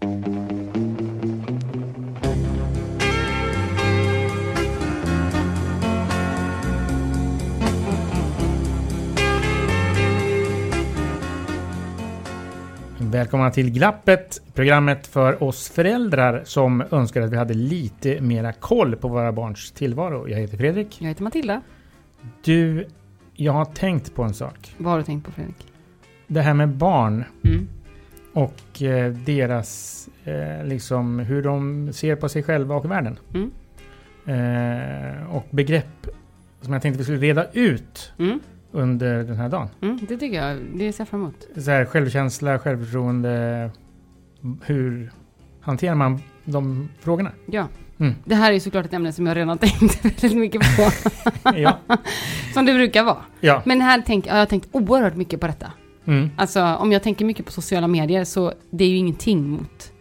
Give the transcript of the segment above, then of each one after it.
Välkomna till Glappet, programmet för oss föräldrar som önskar att vi hade lite mera koll på våra barns tillvaro. Jag heter Fredrik. Jag heter Matilda. Du, jag har tänkt på en sak. Vad har du tänkt på Fredrik? Det här med barn Mm. Och eh, deras, eh, liksom hur de ser på sig själva och världen. Mm. Eh, och begrepp som jag tänkte vi skulle reda ut Mm. under den här dagen. Mm. Det tycker jag. Det ser jag fram emot. Så här, självkänsla, självförtroende. Hur hanterar man de frågorna? Ja. Mm. Det här är såklart ett ämne som jag redan tänkt väldigt mycket på. Ja. som det brukar vara. ja. Men här tänk, jag har tänkt oerhört mycket på detta. Mm. Alltså om jag tänker mycket på sociala medier så det är ju ingenting mot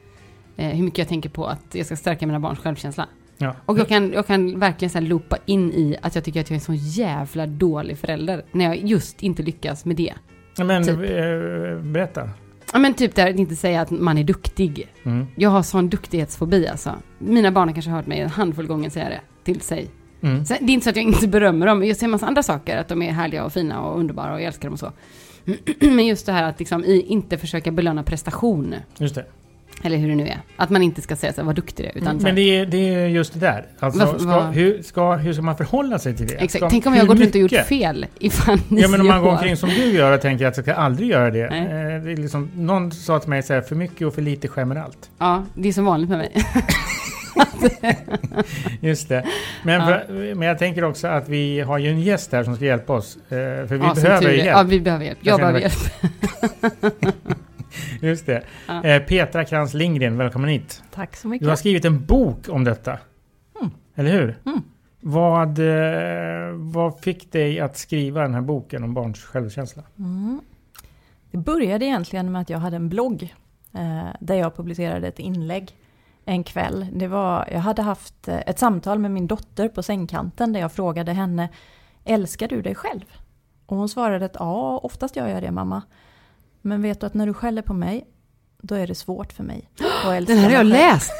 eh, hur mycket jag tänker på att jag ska stärka mina barns självkänsla. Ja. Och jag kan, jag kan verkligen så här loopa in i att jag tycker att jag är en så jävla dålig förälder. När jag just inte lyckas med det. Ja, Men Typ. eh, berätta. Ja men typ där att inte säga att man är duktig. Mm. Jag har sån duktighetsfobi alltså. Mina barn har kanske hört mig en handfull gånger säga det till sig. Mm. Så det är inte så att jag inte berömmer dem, jag ser en massa andra saker. Att de är härliga och fina och underbara och jag älskar dem och så. Men just det här att liksom i, inte försöka belöna prestation. Just det. Eller hur det nu är. Att man inte ska säga så här, vad duktig du är. Utan här, Men det är, det är just det där. Alltså, Varför- ska, vad- hur, ska, hur ska man förhålla sig till det? Exakt. Ska, Tänk om jag har gått runt och gjort fel ifall ni Ja men om man går år. omkring som du gör och tänker att jag ska aldrig göra det. Eh, det liksom, någon sa till mig så här, för mycket och för lite skämmer allt. Ja, det är som vanligt med mig. Just det. Men, Ja. för, men jag tänker också att vi har ju en gäst här som ska hjälpa oss. Eh, för vi ja, behöver hjälp. Ja, vi behöver hjälp. Jag Jag behöver hjälp. Just det. Ja. Eh, Petra Krantz Lindgren, välkommen hit. Tack så Du mycket. har skrivit en bok om detta. Mm. Eller hur? Mm. Vad, eh, vad fick dig att skriva den här boken om barns självkänsla? Mm. Det började egentligen med att jag hade en blogg eh, där jag publicerade ett inlägg en kväll. Det var, jag hade haft eh, ett samtal med min dotter på sängkanten där jag frågade henne Älskar du dig själv? Och hon svarade att ja, oftast gör jag det mamma. Men vet du att när du skäller på mig, då är det svårt för mig att älska Den här har jag läst.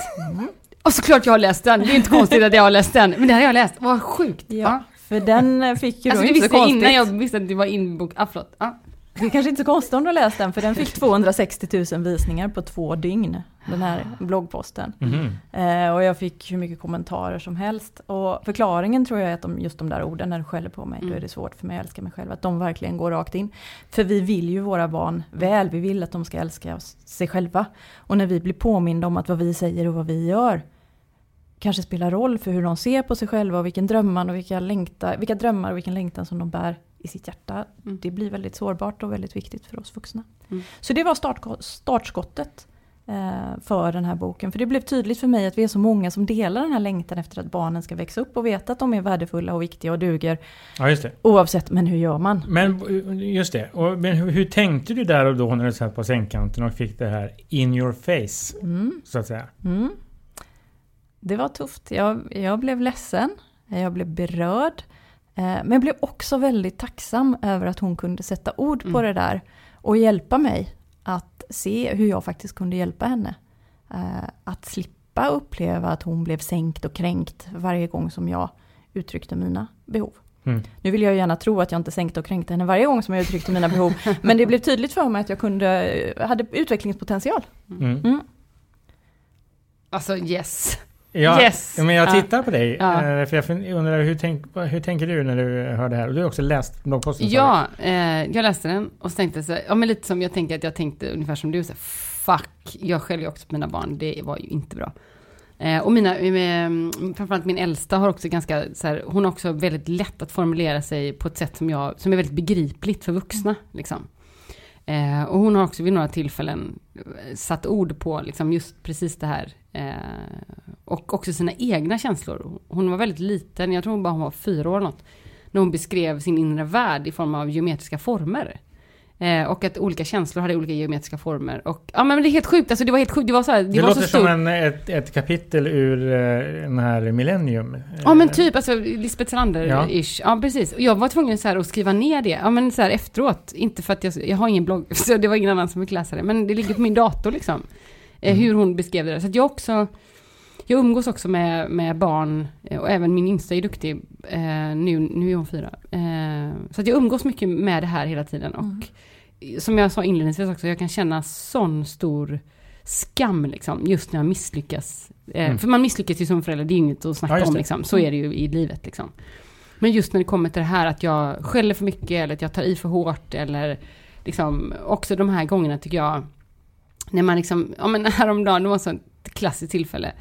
Och såklart jag har läst den. Det är inte konstigt att jag har läst den. Men den här har jag läst. Vad sjukt. Ja, för den eh, fick ju Alltså då inte så konstigt. innan jag visste att det var inbok. Ah, förlåt. Ja. Det är kanske inte så konstigt om du har läst den, för den fick 260 000 visningar på två dygn. Den här bloggposten. Mhm. Eh, och jag fick hur mycket kommentarer som helst. Och förklaringen tror jag är att de, just de där orden, när du skäller på mig, då Mm. är det svårt för mig att älska mig själv. Att de verkligen går rakt in. För vi vill ju våra barn väl, vi vill att de ska älska sig själva. Och när vi blir påminda om att vad vi säger och vad vi gör kanske spelar roll för hur de ser på sig själva och vilken drömmar och vilka, längta, vilka drömmar och vilken längtan som de bär i sitt hjärta. Mm. Det blir väldigt sårbart och väldigt viktigt för oss vuxna. Mm. Så det var start, startskottet eh, för den här boken. För det blev tydligt för mig att vi är så många som delar den här längtan efter att barnen ska växa upp och veta att de är värdefulla och viktiga och duger. Ja, just det. Oavsett, men hur gör man? Men just det. Och, men hur, hur tänkte du där och då när du satt på sängkanten och fick det här in your face, Mm, så att säga? mm. Det var tufft. Jag, jag blev ledsen, jag blev berörd. Eh, men jag blev också väldigt tacksam över att hon kunde sätta ord på Mm. det där och hjälpa mig att se hur jag faktiskt kunde hjälpa henne. Eh, att slippa uppleva att hon blev sänkt och kränkt varje gång som jag uttryckte mina behov. Mm. Nu vill jag gärna tro att jag inte sänkte och kränkte henne varje gång som jag uttryckte mina behov. men det blev tydligt för mig att jag kunde, hade utvecklingspotential. Mm. Mm. Alltså yes. Ja, Yes. ja, men jag Ja. tittar på dig. Ja. eh, För jag undrar hur, tänk, hur tänker du när du hör det här? Och du har också läst bloggposten? Ja, eh, jag läste den och så tänkte så ja men lite som jag tänker att jag tänkte ungefär som du, så fuck, jag skäller ju också på mina barn, det var ju inte bra. Eh, och mina, med, framförallt min äldsta har också ganska, så här, hon har också väldigt lätt att formulera sig på ett sätt som, jag, som är väldigt begripligt för vuxna. Liksom. Eh, och hon har också vid några tillfällen eh, satt ord på liksom, just precis det här. Eh, och också sina egna känslor. Hon var väldigt liten, jag tror bara hon var fyra år eller något när hon beskrev sin inre värld i form av geometriska former. Eh, och att olika känslor hade olika geometriska former. Och, ja men det är helt sjukt, alltså det var helt sjukt, det var så här, det, Det, var låter så som en, ett, ett kapitel ur eh, den här Millennium. Ja men typ, alltså Lisbeth Salander-ish. Ja. precis. Och jag var tvungen så här att skriva ner det, ja men så här efteråt. Inte för att jag, jag har ingen blogg, så det var ingen annan som fick läsa det. Men det ligger på min dator liksom. Eh, Mm. hur hon beskrev det. Så att jag också, jag umgås också med, med barn, eh, och även min yngsta är duktig. Eh, nu, nu är hon fyra. Eh, så att jag umgås mycket med det här hela tiden. Och Mm. som jag sa inledningsvis också, jag kan känna sån stor skam liksom, just när jag misslyckas. Eh, Mm. För man misslyckas ju som förälder, det är inget att snacka Ja, om liksom. Så är det ju i livet liksom. Men just när det kommer till det här att jag skäller för mycket eller att jag tar i för hårt eller liksom också de här gångerna tycker jag när man liksom, ja men häromdagen, det var så ett klassiskt tillfälle.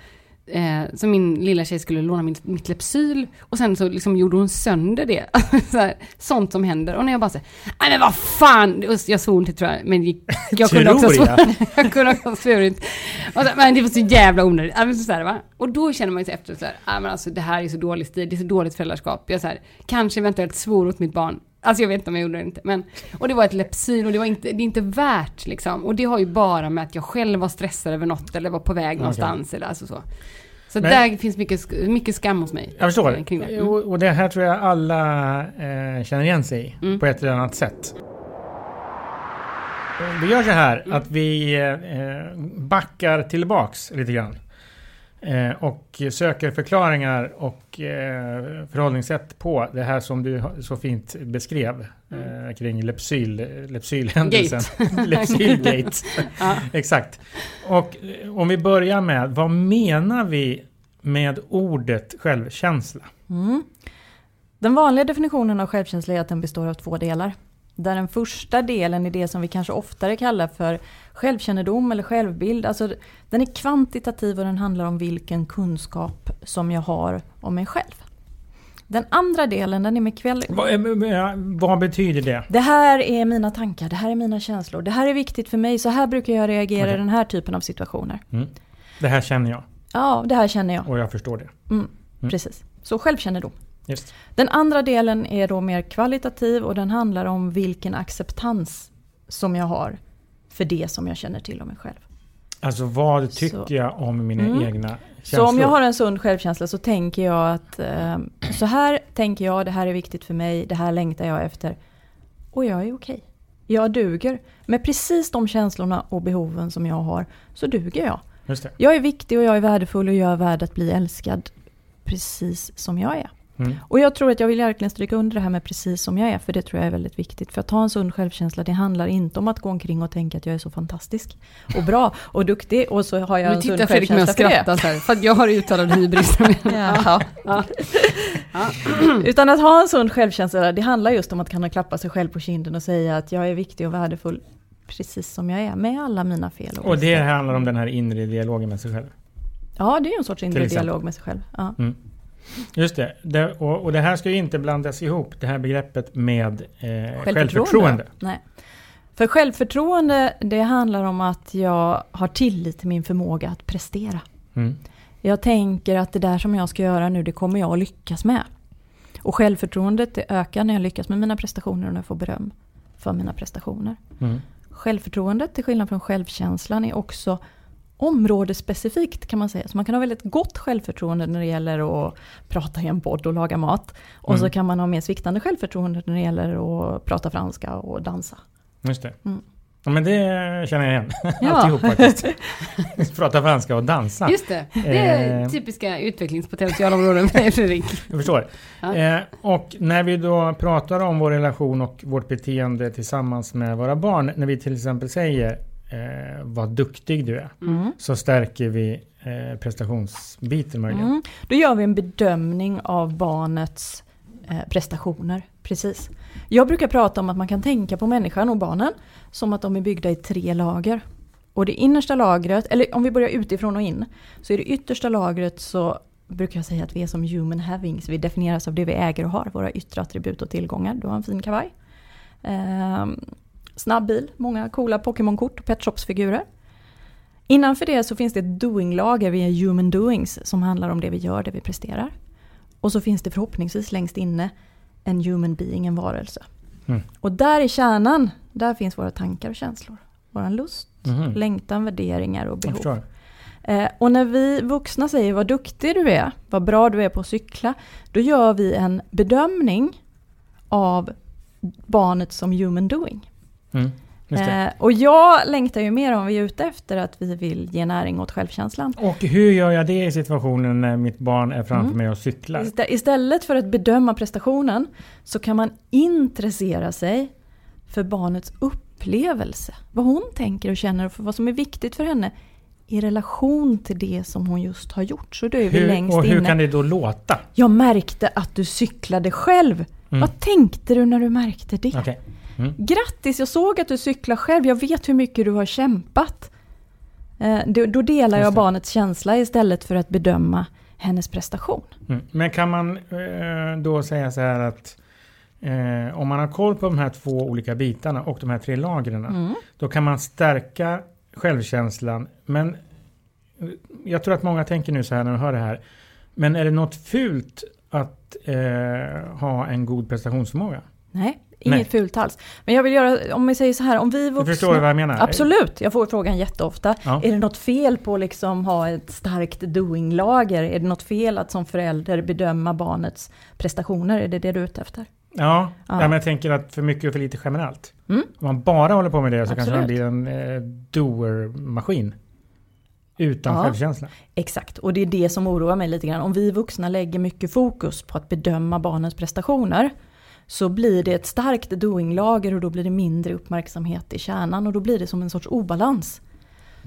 Eh, så min lilla tjej skulle låna min, mitt Lypsyl och sen så liksom gjorde hon sönder det. så här, sånt som händer. Och när jag bara säger, nej men vad fan! Och Jag svor inte tror jag, men gick- jag kunde också svara. jag. kunde också ha svurit. Men det var så jävla onödigt. Men så här, va? Och då känner man ju sig efter så här, ja, men alltså det här är så dålig stil, det är så dåligt föräldraskap. Jag så här, kanske eventuellt svor åt mitt barn. Alltså jag vet inte om jag gjorde det inte. Men, och det var ett Lepsyl och det var inte, det är inte värt liksom. Och det har ju bara med att jag själv var stressad över något eller var på väg någonstans eller alltså så. Så Men- där finns mycket, mycket skam hos mig. Jag förstår. eh, Kring det. Mm. Och, och det här tror jag alla eh, känner igen sig i Mm. på ett eller annat sätt. Vi gör så här Mm. att vi eh, backar tillbaks lite grann. Eh, och söker förklaringar och eh, förhållningssätt på det här som du så fint beskrev eh, kring Lepsyl, Lepsylhändelsen. Lepsylgate. Ja. Exakt. Och om vi börjar med, vad menar vi med ordet självkänsla? Mm. Den vanliga definitionen av självkänsla är att den består av två delar. Där den första delen är det som vi kanske oftare kallar för självkännedom eller självbild. Alltså den är kvantitativ och den handlar om vilken kunskap som jag har om mig själv. Den andra delen den är med kväll... Vad, vad betyder det? Det här är mina tankar, det här är mina känslor, det här är viktigt för mig, så här brukar jag reagera Okej. i den här typen av situationer. Det här känner jag Ja, det här känner jag. och jag förstår det. Mm, Mm. Precis. Så självkännedom. Just. Den andra delen är då mer kvalitativ och den handlar om vilken acceptans som jag har för det som jag känner till om mig själv. Alltså vad tycker Så- jag om mina Mm. egna känslor? Så om jag har en sund självkänsla så tänker jag att eh, så här tänker jag, det här är viktigt för mig, det här längtar jag efter. Och jag är okej. Jag duger. Med precis de känslorna och behoven som jag har så duger jag. Jag är viktig och jag är värdefull och jag är värd att bli älskad precis som jag är. Mm. Och jag tror att jag vill verkligen stryka under det här med precis som jag är, för det tror jag är väldigt viktigt. För att ha en sund självkänsla, det handlar inte om att gå omkring och tänka att jag är så fantastisk och bra och duktig och så har jag Nu en sund tittar Fredrik med och självkänsla för det. skrattar så här, för att jag har uttalad hybris. Ja. Ja. Utan att ha en sund självkänsla, det handlar just om att kunna klappa sig själv på kinden och säga att jag är viktig och värdefull precis som jag är, med alla mina fel. Och det handlar om den här inre dialogen med sig själv. Ja, det är ju en sorts inre dialog med sig själv. Ja. Just det. det och, och det här ska ju inte blandas ihop, det här begreppet med eh, självförtroende. Självförtroende. Nej. För självförtroende, det handlar om att jag har tillit till min förmåga att prestera. Mm. Jag tänker att det där som jag ska göra nu, det kommer jag att lyckas med. Och självförtroendet det ökar när jag lyckas med mina prestationer och när jag får beröm för mina prestationer. Mm. Självförtroendet, till skillnad från självkänslan, är också områdesspecifikt kan man säga. Så man kan ha väldigt gott självförtroende när det gäller att prata i en podd och laga mat. Och Mm. så kan man ha mer sviktande självförtroende när det gäller att prata franska och dansa. Just det. Mm. Ja, men det känner jag igen. Ja. Alltihop faktiskt. Prata franska och dansa. Just det, det är Eh. typiska utvecklingspotentialområden för dig Fredrik. Jag förstår. Ja. Eh, och när vi då pratar om vår relation och vårt beteende tillsammans med våra barn. När vi till exempel säger eh, vad duktig du är. Mm. Så stärker vi eh, prestationsbiten möjligen. Mm. Då gör vi en bedömning av barnets eh, prestationer. Precis. Jag brukar prata om att man kan tänka på människan och barnen som att de är byggda i tre lager. Och det innersta lagret, eller om vi börjar utifrån och in, så i det yttersta lagret så brukar jag säga att vi är som human havings. Vi definieras av det vi äger och har, våra yttre attribut och tillgångar. Du har en fin kavaj. Ehm, snabb bil, många coola Pokémon-kort och Pet Shops-figurer. Innanför det så finns det ett doing-lager, vi är human doings, som handlar om det vi gör, det vi presterar. Och så finns det förhoppningsvis längst inne en human being, en varelse. Mm. Och där i kärnan, där finns våra tankar och känslor. Våran lust, Mhm. längtan, värderingar och behov. Eh, och när vi vuxna säger vad duktig du är, vad bra du är på att cykla, då gör vi en bedömning av barnet som human doing. Mm. Eh, och jag längtar ju mer om vi är ute efter att vi vill ge näring åt självkänslan. Och hur gör jag det i situationen när mitt barn är framför Mm. mig och cyklar? Istä- Istället för att bedöma prestationen så kan man intressera sig för barnets upplevelse. Vad hon tänker och känner och för vad som är viktigt för henne i relation till det som hon just har gjort. Så då är vi Hur, längst och hur inne. kan det då låta? Jag märkte att du cyklade själv. Mm. Vad tänkte du när du märkte det? Okej. Mm. Grattis, jag såg att du cyklar själv. Jag vet hur mycket du har kämpat. Eh, då, då delar jag barnets känsla istället för att bedöma hennes prestation. Mm. Men kan man eh, då säga så här att eh, om man har koll på de här två olika bitarna och de här tre lagren. Mm. Då kan man stärka självkänslan. Men jag tror att många tänker nu så här när de hör det här. Men är det något fult att eh, ha en god prestationsförmåga? Nej, inget Nej. fult alls. Men jag vill göra, om vi säger så här, om vi Du vuxna... förstår vad jag menar? Absolut, jag får frågan jätteofta. Ja. Är det något fel på att liksom ha ett starkt doing-lager? Är det något fel att som förälder bedöma barnets prestationer? Är det det du är ute efter? Ja, Ja. men jag tänker att för mycket och för lite generellt. Mm. Om man bara håller på med det så kanske man Absolut. blir en eh, doer-maskin. Utan Ja. självkänsla. Exakt, och det är det som oroar mig lite grann. Om vi vuxna lägger mycket fokus på att bedöma barnens prestationer så blir det ett starkt doing-lager och då blir det mindre uppmärksamhet i kärnan och då blir det som en sorts obalans.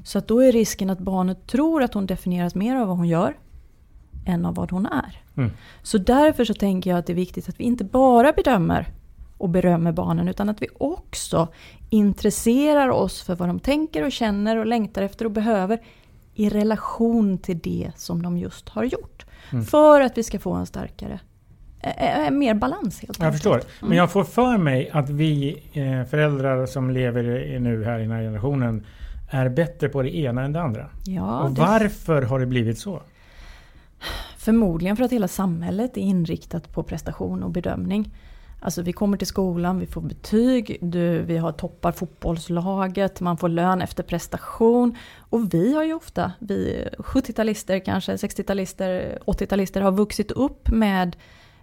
Så att då är risken att barnet tror att hon definieras mer av vad hon gör än av vad hon är. Mm. Så därför så tänker jag att det är viktigt att vi inte bara bedömer och berömmer barnen utan att vi också intresserar oss för vad de tänker och känner och längtar efter och behöver i relation till det som de just har gjort. Mm. För att vi ska få en starkare, mer balans helt Jag förstår. Men jag får för mig att vi eh, föräldrar som lever nu här i den här generationen är bättre på det ena än det andra. Ja, och det, varför har det blivit så? förmodligen för att hela samhället är inriktat på prestation och bedömning. Alltså vi kommer till skolan, vi får betyg, du, vi har toppar fotbollslaget, man får lön efter prestation. Och vi har ju ofta, vi 70-talister kanske, 60-talister, 80-talister har vuxit upp med,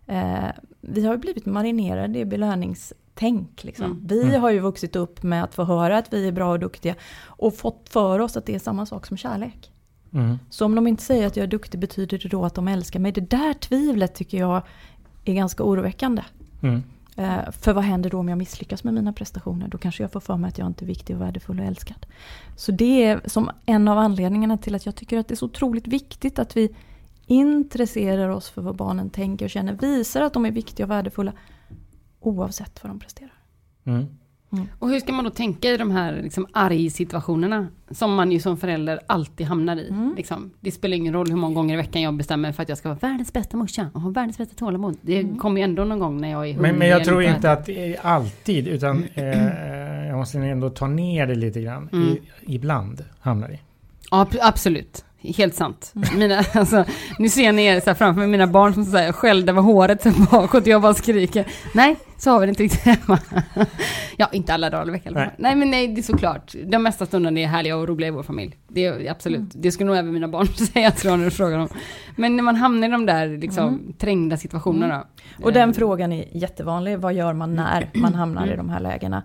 eh, vi har ju blivit marinerade i belöningstänk. Liksom. Mm. Vi Mm. har ju vuxit upp med att få höra att vi är bra och duktiga och fått för oss att det är samma sak som kärlek. Mm. Så om de inte säger att jag är duktig betyder det då att de älskar mig? Det där tvivlet tycker jag är ganska oroväckande. Mm. Eh, för vad händer då om jag misslyckas med mina prestationer? Då kanske jag får för mig att jag inte är viktig och värdefull och älskad. Så det är som en av anledningarna till att jag tycker att det är så otroligt viktigt att vi intresserar oss för vad barnen tänker och känner. Visar att de är viktiga och värdefulla oavsett vad de presterar. Mm. Och hur ska man då tänka i de här liksom, arg-situationerna? Som man ju som förälder alltid hamnar i. Mm. Liksom. Det spelar ingen roll hur många gånger i veckan jag bestämmer för att jag ska vara världens bästa morsa och ha världens bästa tålamod. Det Mm. kommer ju ändå någon gång när jag är. Men, men jag tror inte att det är alltid, utan eh, jag måste ändå ta ner det lite grann. Mm. I, ibland hamnar det. Ja, ab- absolut. Helt sant. Mina, alltså, nu ser ni er så framför mig, mina barn som så här, skällde över håret så bakåt och jag bara skriker. Nej, så har vi det inte riktigt hemma. ja, inte alla dagar i veckan. Nej. Nej. men nej, det är såklart. De mesta stunderna är härliga och roliga i vår familj. Det är absolut. Mm. Det skulle nog även mina barn säga tror jag när du frågar dem. Men när man hamnar i de där liksom, Mm. trängda situationerna. Och den eh, frågan är jättevanlig. Vad gör man när man hamnar i de här lägena?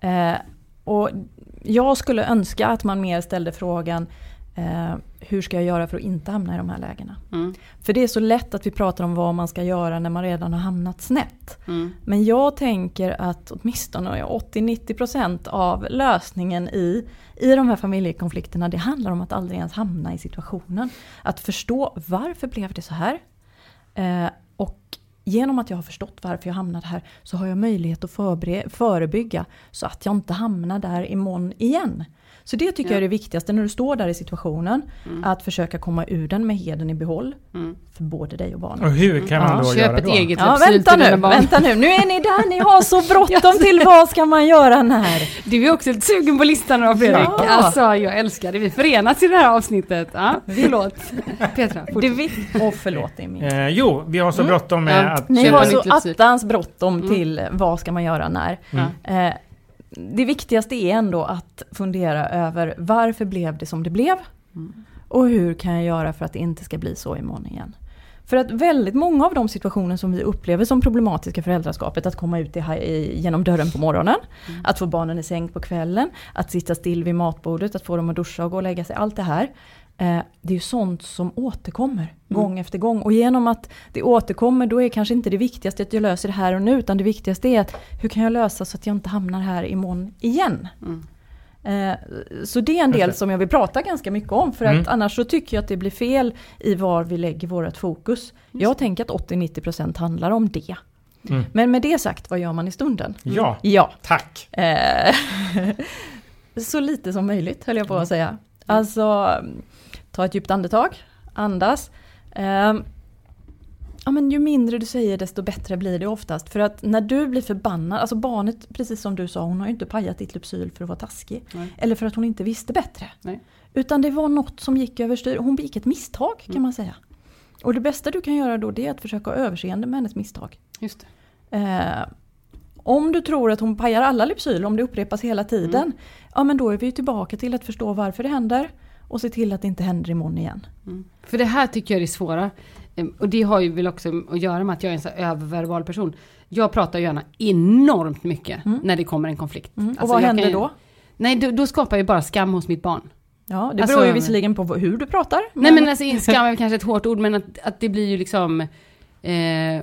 Eh, och jag skulle önska att man mer ställde frågan eh, hur ska jag göra för att inte hamna i de här lägena? Mm. För det är så lätt att vi pratar om vad man ska göra när man redan har hamnat snett. Mm. Men jag tänker att åtminstone 80-90% av lösningen i, i de här familjekonflikterna det handlar om att aldrig ens hamna i situationen. Att förstå varför blev det så här? Eh, och genom att jag har förstått varför jag hamnade här så har jag möjlighet att förebygga så att jag inte hamnar där imorgon igen. Så det tycker Ja. jag är det viktigaste när du står där i situationen. Mm. Att försöka komma ur den med heden i behåll. Mm. För både dig och barnen. Och hur kan man Ja, då Köp göra ett då? eget Ja, vänta nu, barn. vänta nu. Nu är ni där, ni har så bråttom till vad ska man göra när? Du är också lite sugen på listan då Fredrik. Ja. Alltså jag älskar det. Vi förenas i det här avsnittet. Ja, förlåt. Petra, Det fortsätt. vitt, och förlåt det är min. Eh, jo, vi har så Mm. bråttom med Ja. att... Ni köpa har så attans bråttom Mm. till vad ska man göra när. Ja. Eh, det viktigaste är ändå att fundera över varför blev det som det blev? Mm. Och hur kan jag göra för att det inte ska bli så imorgon igen? För att väldigt många av de situationer som vi upplever som problematiska föräldraskapet, att komma ut i, genom dörren på morgonen, Mm. att få barnen i säng på kvällen, att sitta still vid matbordet, att få dem att duscha och gå och lägga sig. Allt det här, det är ju sånt som återkommer gång efter gång. Och genom att det återkommer, då är kanske inte det viktigaste att jag löser det här och nu, utan det viktigaste är att hur kan jag lösa så att jag inte hamnar här imorgon igen? Mm. Eh, Så det är en del som jag vill prata ganska mycket om för Mm. att annars så tycker jag att det blir fel i var vi lägger vårt fokus. Jag tänker att 80-90% handlar om det. Mm. Men med det sagt, vad gör man i stunden? Ja, Ja, tack. eh, så lite som möjligt höll jag på att säga. Alltså, ta ett djupt andetag, andas. Eh, Ja men ju mindre du säger desto bättre blir det oftast. För att när du blir förbannad, alltså barnet precis som du sa, hon har ju inte pajat ditt Lypsyl för att vara taskig. Nej. Eller för att hon inte visste bättre. Nej. Utan det var något som gick överstyr. Hon begick ett misstag kan Mm. man säga. Och det bästa du kan göra då det är att försöka ha överseende med hennes misstag. Just det. Eh, om du tror att hon pajar alla Lypsyl, om det upprepas hela tiden. Mm. Ja men då är vi ju tillbaka till att förstå varför det händer. Och se till att det inte händer imorgon igen. Mm. För det här tycker jag är det svåra. Ehm, Och det har ju väl också att göra med att jag är en så öververbal person. Jag pratar gärna enormt mycket Mm. när det kommer en konflikt. Mm. Och Alltså, vad händer ju- då? Nej, då, då skapar jag bara skam hos mitt barn. Ja, det Alltså- beror ju visserligen på hur du pratar. Nej men alltså skam är kanske ett hårt ord men att, att det blir ju liksom... Eh,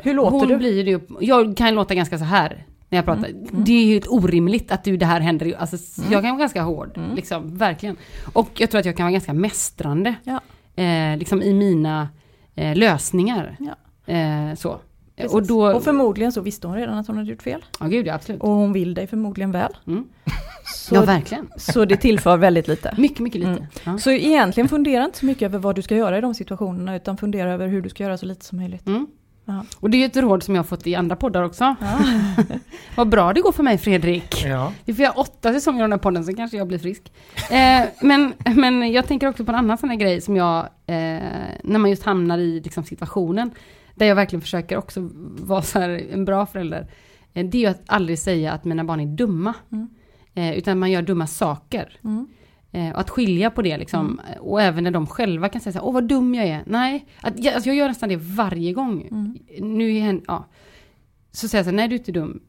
Hur låter hon du? Blir ju, jag kan låta ganska så här när jag pratar. Det är ju orimligt att du, det här händer. Alltså, Jag kan vara ganska hård, Mm. liksom, verkligen. Och jag tror att jag kan vara ganska mästrande. Ja. Eh, liksom i mina eh, lösningar. Ja. Eh, så. Precis. Och då... och förmodligen så visste hon redan att hon hade gjort fel. Ja gud ja, absolut. Och hon vill dig förmodligen väl. Mm. Så, Ja verkligen. så det tillför väldigt lite. Mycket, mycket lite. Mm. Ja. Så egentligen fundera inte så mycket över vad du ska göra i de situationerna utan fundera över hur du ska göra så lite som möjligt. Mm. Ja. Och det är ju ett råd som jag har fått i andra poddar också. Ja. Vad bra det går för mig Fredrik. Ja. Vi får göra åtta säsonger av den här podden så kanske jag blir frisk. Eh, men, men jag tänker också på en annan sån här grej som jag, eh, när man just hamnar i liksom, situationen, där jag verkligen försöker också vara så här, en bra förälder. Eh, det är ju att aldrig säga att mina barn är dumma. Mm. Eh, utan man gör dumma saker. Mm. Eh, att skilja på det liksom. Och även när de själva kan säga så här, åh vad dum jag är. Nej, att, jag, alltså, jag gör nästan det varje gång. Mm. Nu är ja. Så säger jag så här, nej du är inte dum.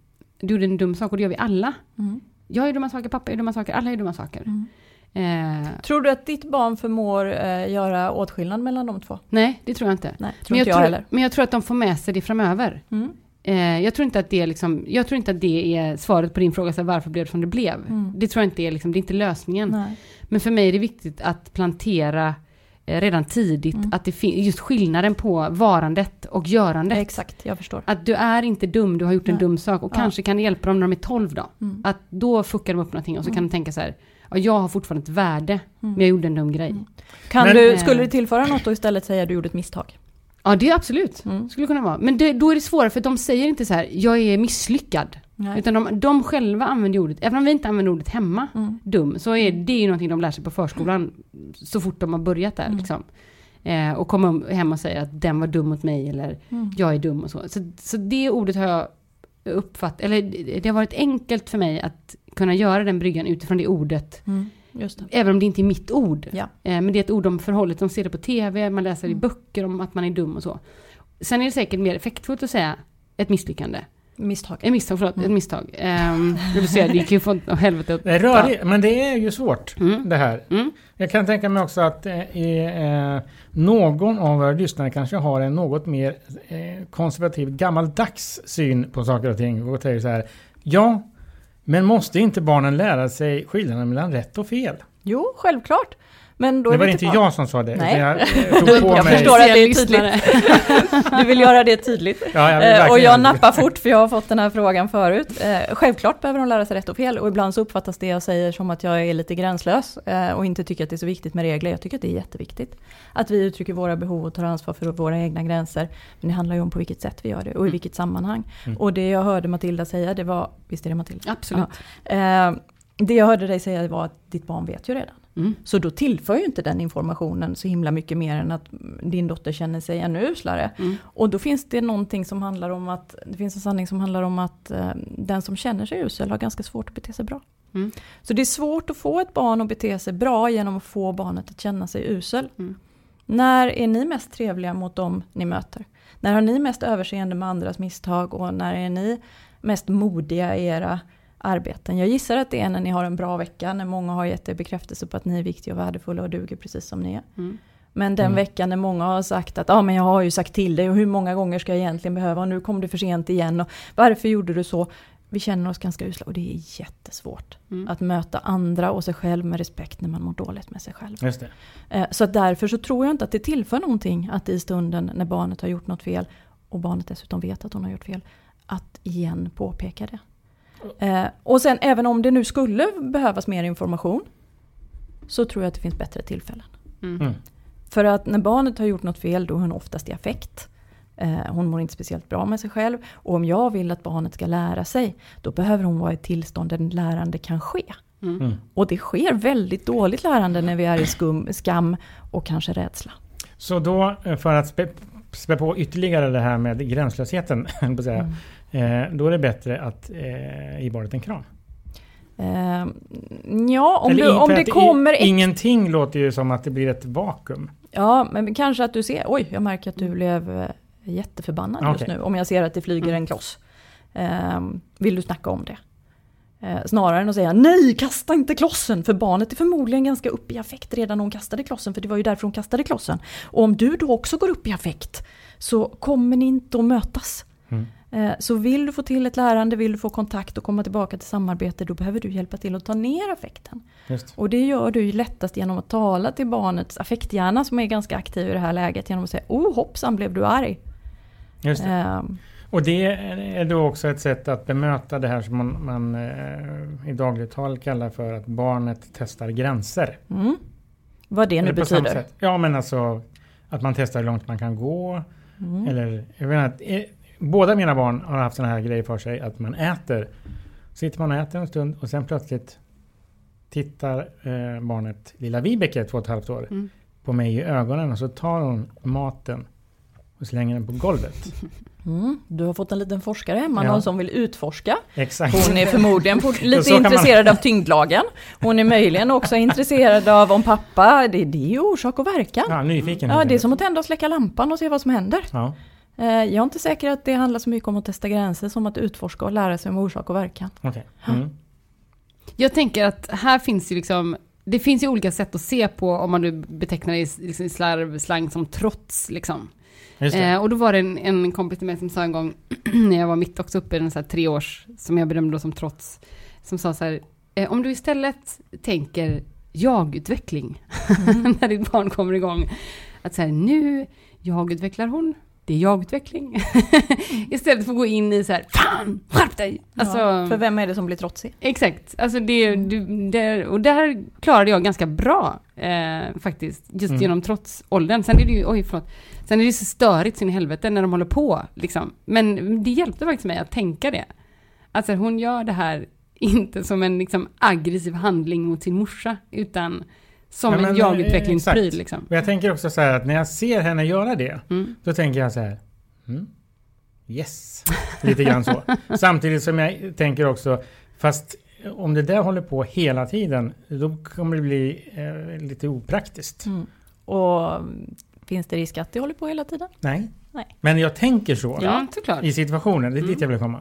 Du gjorde en dum sak och det gör vi alla. Mm. Jag gör dumma saker, pappa gör dumma saker, alla gör dumma saker. Mm. Eh, Tror du att ditt barn förmår eh, göra åtskillnad mellan de två? nej, det tror jag inte. Nej, tror Men jag, inte jag tror, men jag tror att de får med sig det framöver. Eh, jag, tror inte att det är liksom, jag tror inte att det är svaret på din fråga, så här, varför blev det som det blev? Mm. Det tror jag inte är, liksom, det är inte lösningen. Nej. Men för mig är det viktigt att plantera eh, redan tidigt Mm. att det finns just skillnaden på varandet och görandet. Exakt, jag förstår. Att du är inte dum, du har gjort en Nej. dum sak och Ja. kanske kan det hjälpa dem när de är 12 då. Mm. Att då fuckar de upp någonting och så Mm. kan de tänka så här, ja, jag har fortfarande ett värde, Mm. men jag gjorde en dum grej. Mm. Kan Men- du, skulle det tillföra något och istället säga att du gjorde ett misstag? Ja, det är absolut. Mm. Skulle kunna vara. Men det, då är det svårare för de säger inte så här, jag är misslyckad. Nej. Utan de, de själva använder ordet, även om vi inte använder ordet hemma, Mm. dum, så är det ju någonting de lär sig på förskolan så fort de har börjat där. Mm. Liksom. Eh, och kommer hem och säger att den var dum mot mig eller Mm. jag är dum och så. Så, så det ordet har jag uppfattat, eller det- det har varit enkelt för mig att kunna göra den bryggan utifrån det ordet. Just det. Även om det inte är mitt ord. Ja. Eh, men det är ett ord de förhållit, de ser det på tv, man läser i Mm. böcker om att man är dum och så. Sen är det säkert mer effektfullt att säga ett misslyckande. Misstag. Ett misstag, förlåt. Mm. Ett misstag. Um, du ser, det gick ju från helvete Det är rörigt, men det är ju svårt Mm. det här. Mm. Jag kan tänka mig också att eh, eh, någon av våra lyssnare kanske har en något mer eh, konservativ, gammaldags syn på saker och ting. Och säger så här. Ja, men måste inte barnen lära sig skillnaden mellan rätt och fel? Jo, självklart. Men då det var inte jag som sa det. Nej. Jag, tog på Jag mig. förstår att det är Lyssnare. Du vill göra det tydligt. Ja, jag vill Eh, och jag nappar fort för jag har fått den här frågan förut. Eh, självklart behöver de lära sig rätt och fel och ibland så uppfattas det jag säger som att jag är lite gränslös eh, och inte tycker att det är så viktigt med regler. Jag tycker att det är jätteviktigt. Att vi uttrycker våra behov och tar ansvar för våra egna gränser. Men det handlar ju om på vilket sätt vi gör det och i vilket sammanhang. Mm. Och det jag hörde Matilda säga det var, visst är det Matilda? Absolut. Eh, det jag hörde dig säga var att ditt barn vet ju redan. Mm. Så då tillför ju inte den informationen så himla mycket mer än att din dotter känner sig ännu uslare. Mm. Och då finns det någonting som handlar om att, det finns en sanning som handlar om att eh, den som känner sig usel har ganska svårt att bete sig bra. Mm. Så det är svårt att få ett barn att bete sig bra genom att få barnet att känna sig usel. Mm. När är ni mest trevliga mot dem ni möter? När har ni mest överseende med andras misstag och när är ni mest modiga i era arbeten? Jag gissar att det är när ni har en bra vecka, när många har gett er bekräftelse på att ni är viktiga och värdefulla och duger precis som ni är. Mm. Men den Mm. veckan när många har sagt att ah, men jag har ju sagt till dig och hur många gånger ska jag egentligen behöva och nu kom du för sent igen och varför gjorde du så? Vi känner oss ganska usla och det är jättesvårt Mm. att möta andra och sig själv med respekt när man mår dåligt med sig själv. Just det. Eh, Så därför så tror jag inte att det tillför någonting att i stunden när barnet har gjort något fel och barnet dessutom vet att hon har gjort fel, att igen påpeka det. Eh, Och sen även om det nu skulle behövas mer information så tror jag att det finns bättre tillfällen. Mm. Mm. För att när barnet har gjort något fel då är hon oftast i affekt. Eh, Hon mår inte speciellt bra med sig själv. Och om jag vill att barnet ska lära sig, då behöver hon vara i ett tillstånd där lärande kan ske. Mm. Mm. Och det sker väldigt dåligt lärande när vi är i skum, skam och kanske rädsla. Så då, eh, för att spä, spä på ytterligare det här med gränslösheten, Mm. Eh, då är det bättre att eh, ge barnet en kram. Eh, ja, om, Eller du, om det kommer... i- ett- Ingenting låter ju som att det blir ett vakuum. Ja, men kanske att du ser... Oj, jag märker att du blev eh, jätteförbannad just Okej. nu. Om jag ser att det flyger Mm. en kloss. Eh, vill du snacka om det? Eh, snarare än att säga nej, kasta inte klossen. För barnet är förmodligen ganska upp i affekt redan när hon kastade klossen. För det var ju därför hon kastade klossen. Och om du då också går upp i affekt så kommer ni inte att mötas. Mm. Eh, Så vill du få till ett lärande, vill du få kontakt och komma tillbaka till samarbete, då behöver du hjälpa till att ta ner affekten. Just. Och det gör du ju lättast genom att tala till barnets affekthjärna som är ganska aktiv i det här läget genom att säga oh hoppsan blev du arg. Just det. Ehm, Och det är då också ett sätt att bemöta det här som man, man eh, i dagligt tal kallar för att barnet testar gränser. mm. Vad det nu Eller betyder. Ja men alltså att man testar hur långt man kan gå. Mm. Eller, jag inte, eh, båda mina barn har haft sådana här grejer för sig att man äter. Sitter man och äter en stund och sen plötsligt tittar eh, barnet, lilla Vibeke, två och ett halvt år, Mm. på mig i ögonen och så tar hon maten och slänger den på golvet. Mm. Du har fått en liten forskare hemma, Ja. någon som vill utforska. Exakt. Hon är förmodligen lite kan man- intresserad av tyngdlagen. Hon är möjligen också intresserad av om pappa, det, det är ju orsak och verkan. Ja, nyfiken. Ja, det är som att tända och släcka lampan och se vad som händer. Ja. Eh, Jag är inte säker att det handlar så mycket om att testa gränser som att utforska och lära sig om orsak och verkan. Okej. Mm. Jag tänker att här finns ju liksom, det finns ju olika sätt att se på om man nu betecknar det i liksom i slarv, slang som trots liksom. Eh, och då var det en, en kompis till mig som sa en gång, när jag var mitt också uppe i en så här tre års, som jag bedömde då som trots, som sa så här, eh, om du istället tänker jag-utveckling, när ditt barn kommer igång, att så här, nu jag-utvecklar hon, det är jag-utveckling. istället för att gå in i så här, fan, skärp dig! Alltså, ja, för vem är det som blir trotsig? Exakt, alltså det, du, det, och där klarade jag ganska bra eh, faktiskt, just Mm. genom trots åldern. Sen är det ju, oj förlåt, sen är det så störigt sin helvete när de håller på liksom. Men det hjälpte faktiskt mig att tänka det. Alltså hon gör det här inte som en liksom, aggressiv handling mot sin morsa, utan som Ja, men, en eh, jag-utvecklingspryl exakt. liksom. Och jag tänker också så här att när jag ser henne göra det, Mm. då tänker jag så här. Mm, yes, lite grann så. Samtidigt som jag tänker också, fast om det där håller på hela tiden, då kommer det bli eh, lite opraktiskt. Mm. Och finns det risk att det håller på hela tiden? Nej. Nej. Men jag tänker så Ja, såklart. i situationen, det är dit Mm. jag vill komma.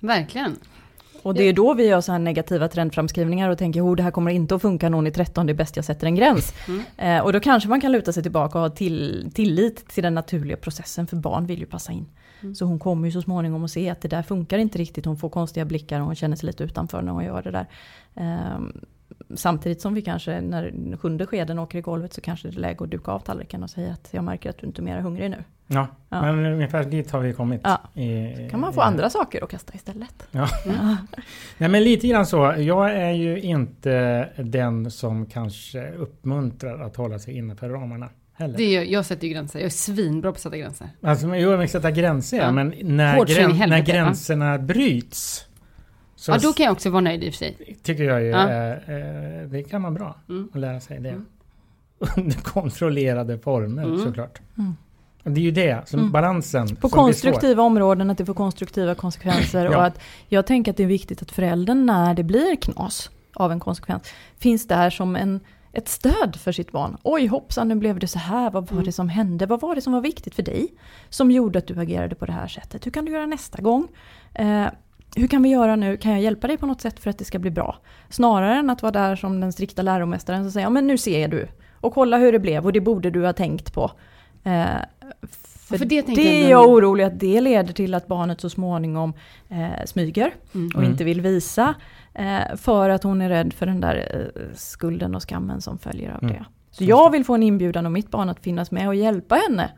Verkligen. Och det är då vi gör så här negativa trendframskrivningar och tänker, oh det här kommer inte att funka, någon i 13, det är bäst jag sätter en gräns. Eh, och då kanske man kan luta sig tillbaka och ha till, tillit till den naturliga processen, för barn vill ju passa in. Så hon kommer ju så småningom att se att det där funkar inte riktigt, hon får konstiga blickar och hon känner sig lite utanför när hon gör det där. Ehm, samtidigt som vi kanske, när sjunde skeden åker i golvet så kanske det är läge att duka av tallriken och säga att jag märker att du inte är mer hungrig nu. Ja, Ja. men ungefär dit har vi kommit. Ja. I, kan man få i- andra saker att kasta istället. Ja. Nej men lite grann så. Jag är ju inte den som kanske uppmuntrar att hålla sig innanför ramarna. Heller. Det är, jag sätter ju gränser. Jag är svinbra på att sätta gränser. Alltså, jo, men sätta gränser ja. Ja. Men när, så grän, när helvete, va? gränserna bryts. Så Ja, då kan jag också vara nöjd i och för sig. tycker jag ju, Ja. eh, eh, det kan vara bra Mm. att lära sig det. Mm. Under kontrollerade former Mm. såklart. Mm. Det är ju det, som Mm. balansen. På som konstruktiva områden, att det får konstruktiva konsekvenser. Ja. Och att jag tänker att det är viktigt att föräldern när det blir knas av en konsekvens, finns där som en, ett stöd för sitt barn. Oj hoppsan, nu blev det så här. Vad var Mm. det som hände? Vad var det som var viktigt för dig? Som gjorde att du agerade på det här sättet. Hur kan du göra nästa gång? Eh, hur kan vi göra nu? Kan jag hjälpa dig på något sätt för att det ska bli bra? Snarare än att vara där som den strikta läromästaren som säger, ja men nu ser du. Och kolla hur det blev och det borde du ha tänkt på. Eh, för för det det, jag är jag orolig att det leder till att barnet så småningom eh, smyger Mm. och Mm. inte vill visa. Eh, för att hon är rädd för den där eh, skulden och skammen som följer av Mm. det. Så jag vill få en inbjudan av mitt barn att finnas med och hjälpa henne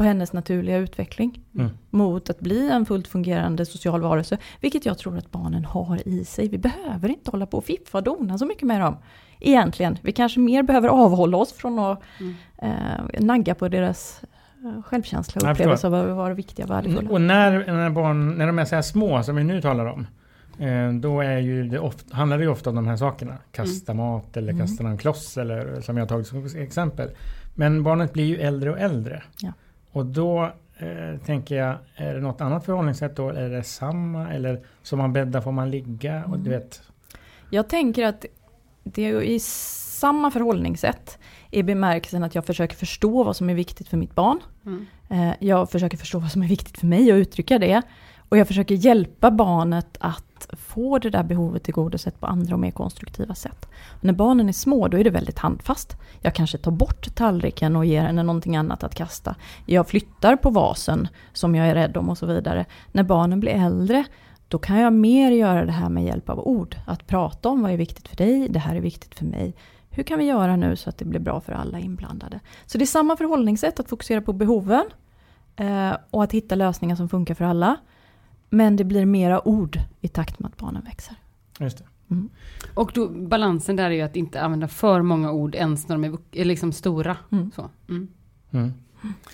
på hennes naturliga utveckling. Mm. Mot att bli en fullt fungerande social varelse. Vilket jag tror att barnen har i sig. Vi behöver inte hålla på och fiffa och dona så mycket med dem. Egentligen. Vi kanske mer behöver avhålla oss från att Mm. eh, nagga på deras eh, självkänsla och upplevelse av att vara viktiga och värdefulla. Och när, när, barn, när de är så här små som vi nu talar om. eh, Då är ju det ofta, handlar det ju ofta om de här sakerna. Kasta mat eller Mm. kasta någon kloss eller som jag har tagit som exempel. Men barnet blir ju äldre och äldre. Ja. Och då eh, tänker jag, är det något annat förhållningssätt då? Är det samma? Eller som man bäddar får man ligga? Och du Mm. vet, Jag tänker att det är i samma förhållningssätt i bemärkelsen att jag försöker förstå vad som är viktigt för mitt barn. Mm. Eh, Jag försöker förstå vad som är viktigt för mig och uttrycka det. Och jag försöker hjälpa barnet att få det där behovet tillgodosett på andra och mer konstruktiva sätt. Och när barnen är små då är det väldigt handfast. Jag kanske tar bort tallriken och ger henne någonting annat att kasta. Jag flyttar på vasen som jag är rädd om och så vidare. När barnen blir äldre då kan jag mer göra det här med hjälp av ord. Att prata om vad är viktigt för dig, det här är viktigt för mig. Hur kan vi göra nu så att det blir bra för alla inblandade? Så det är samma förhållningssätt att fokusera på behoven eh, och att hitta lösningar som funkar för alla. Men det blir mera ord i takt med att barnen växer. just det. Och då, balansen där är ju att inte använda för många ord ens när de är, är liksom stora. Mm. Så. Mm. Mm.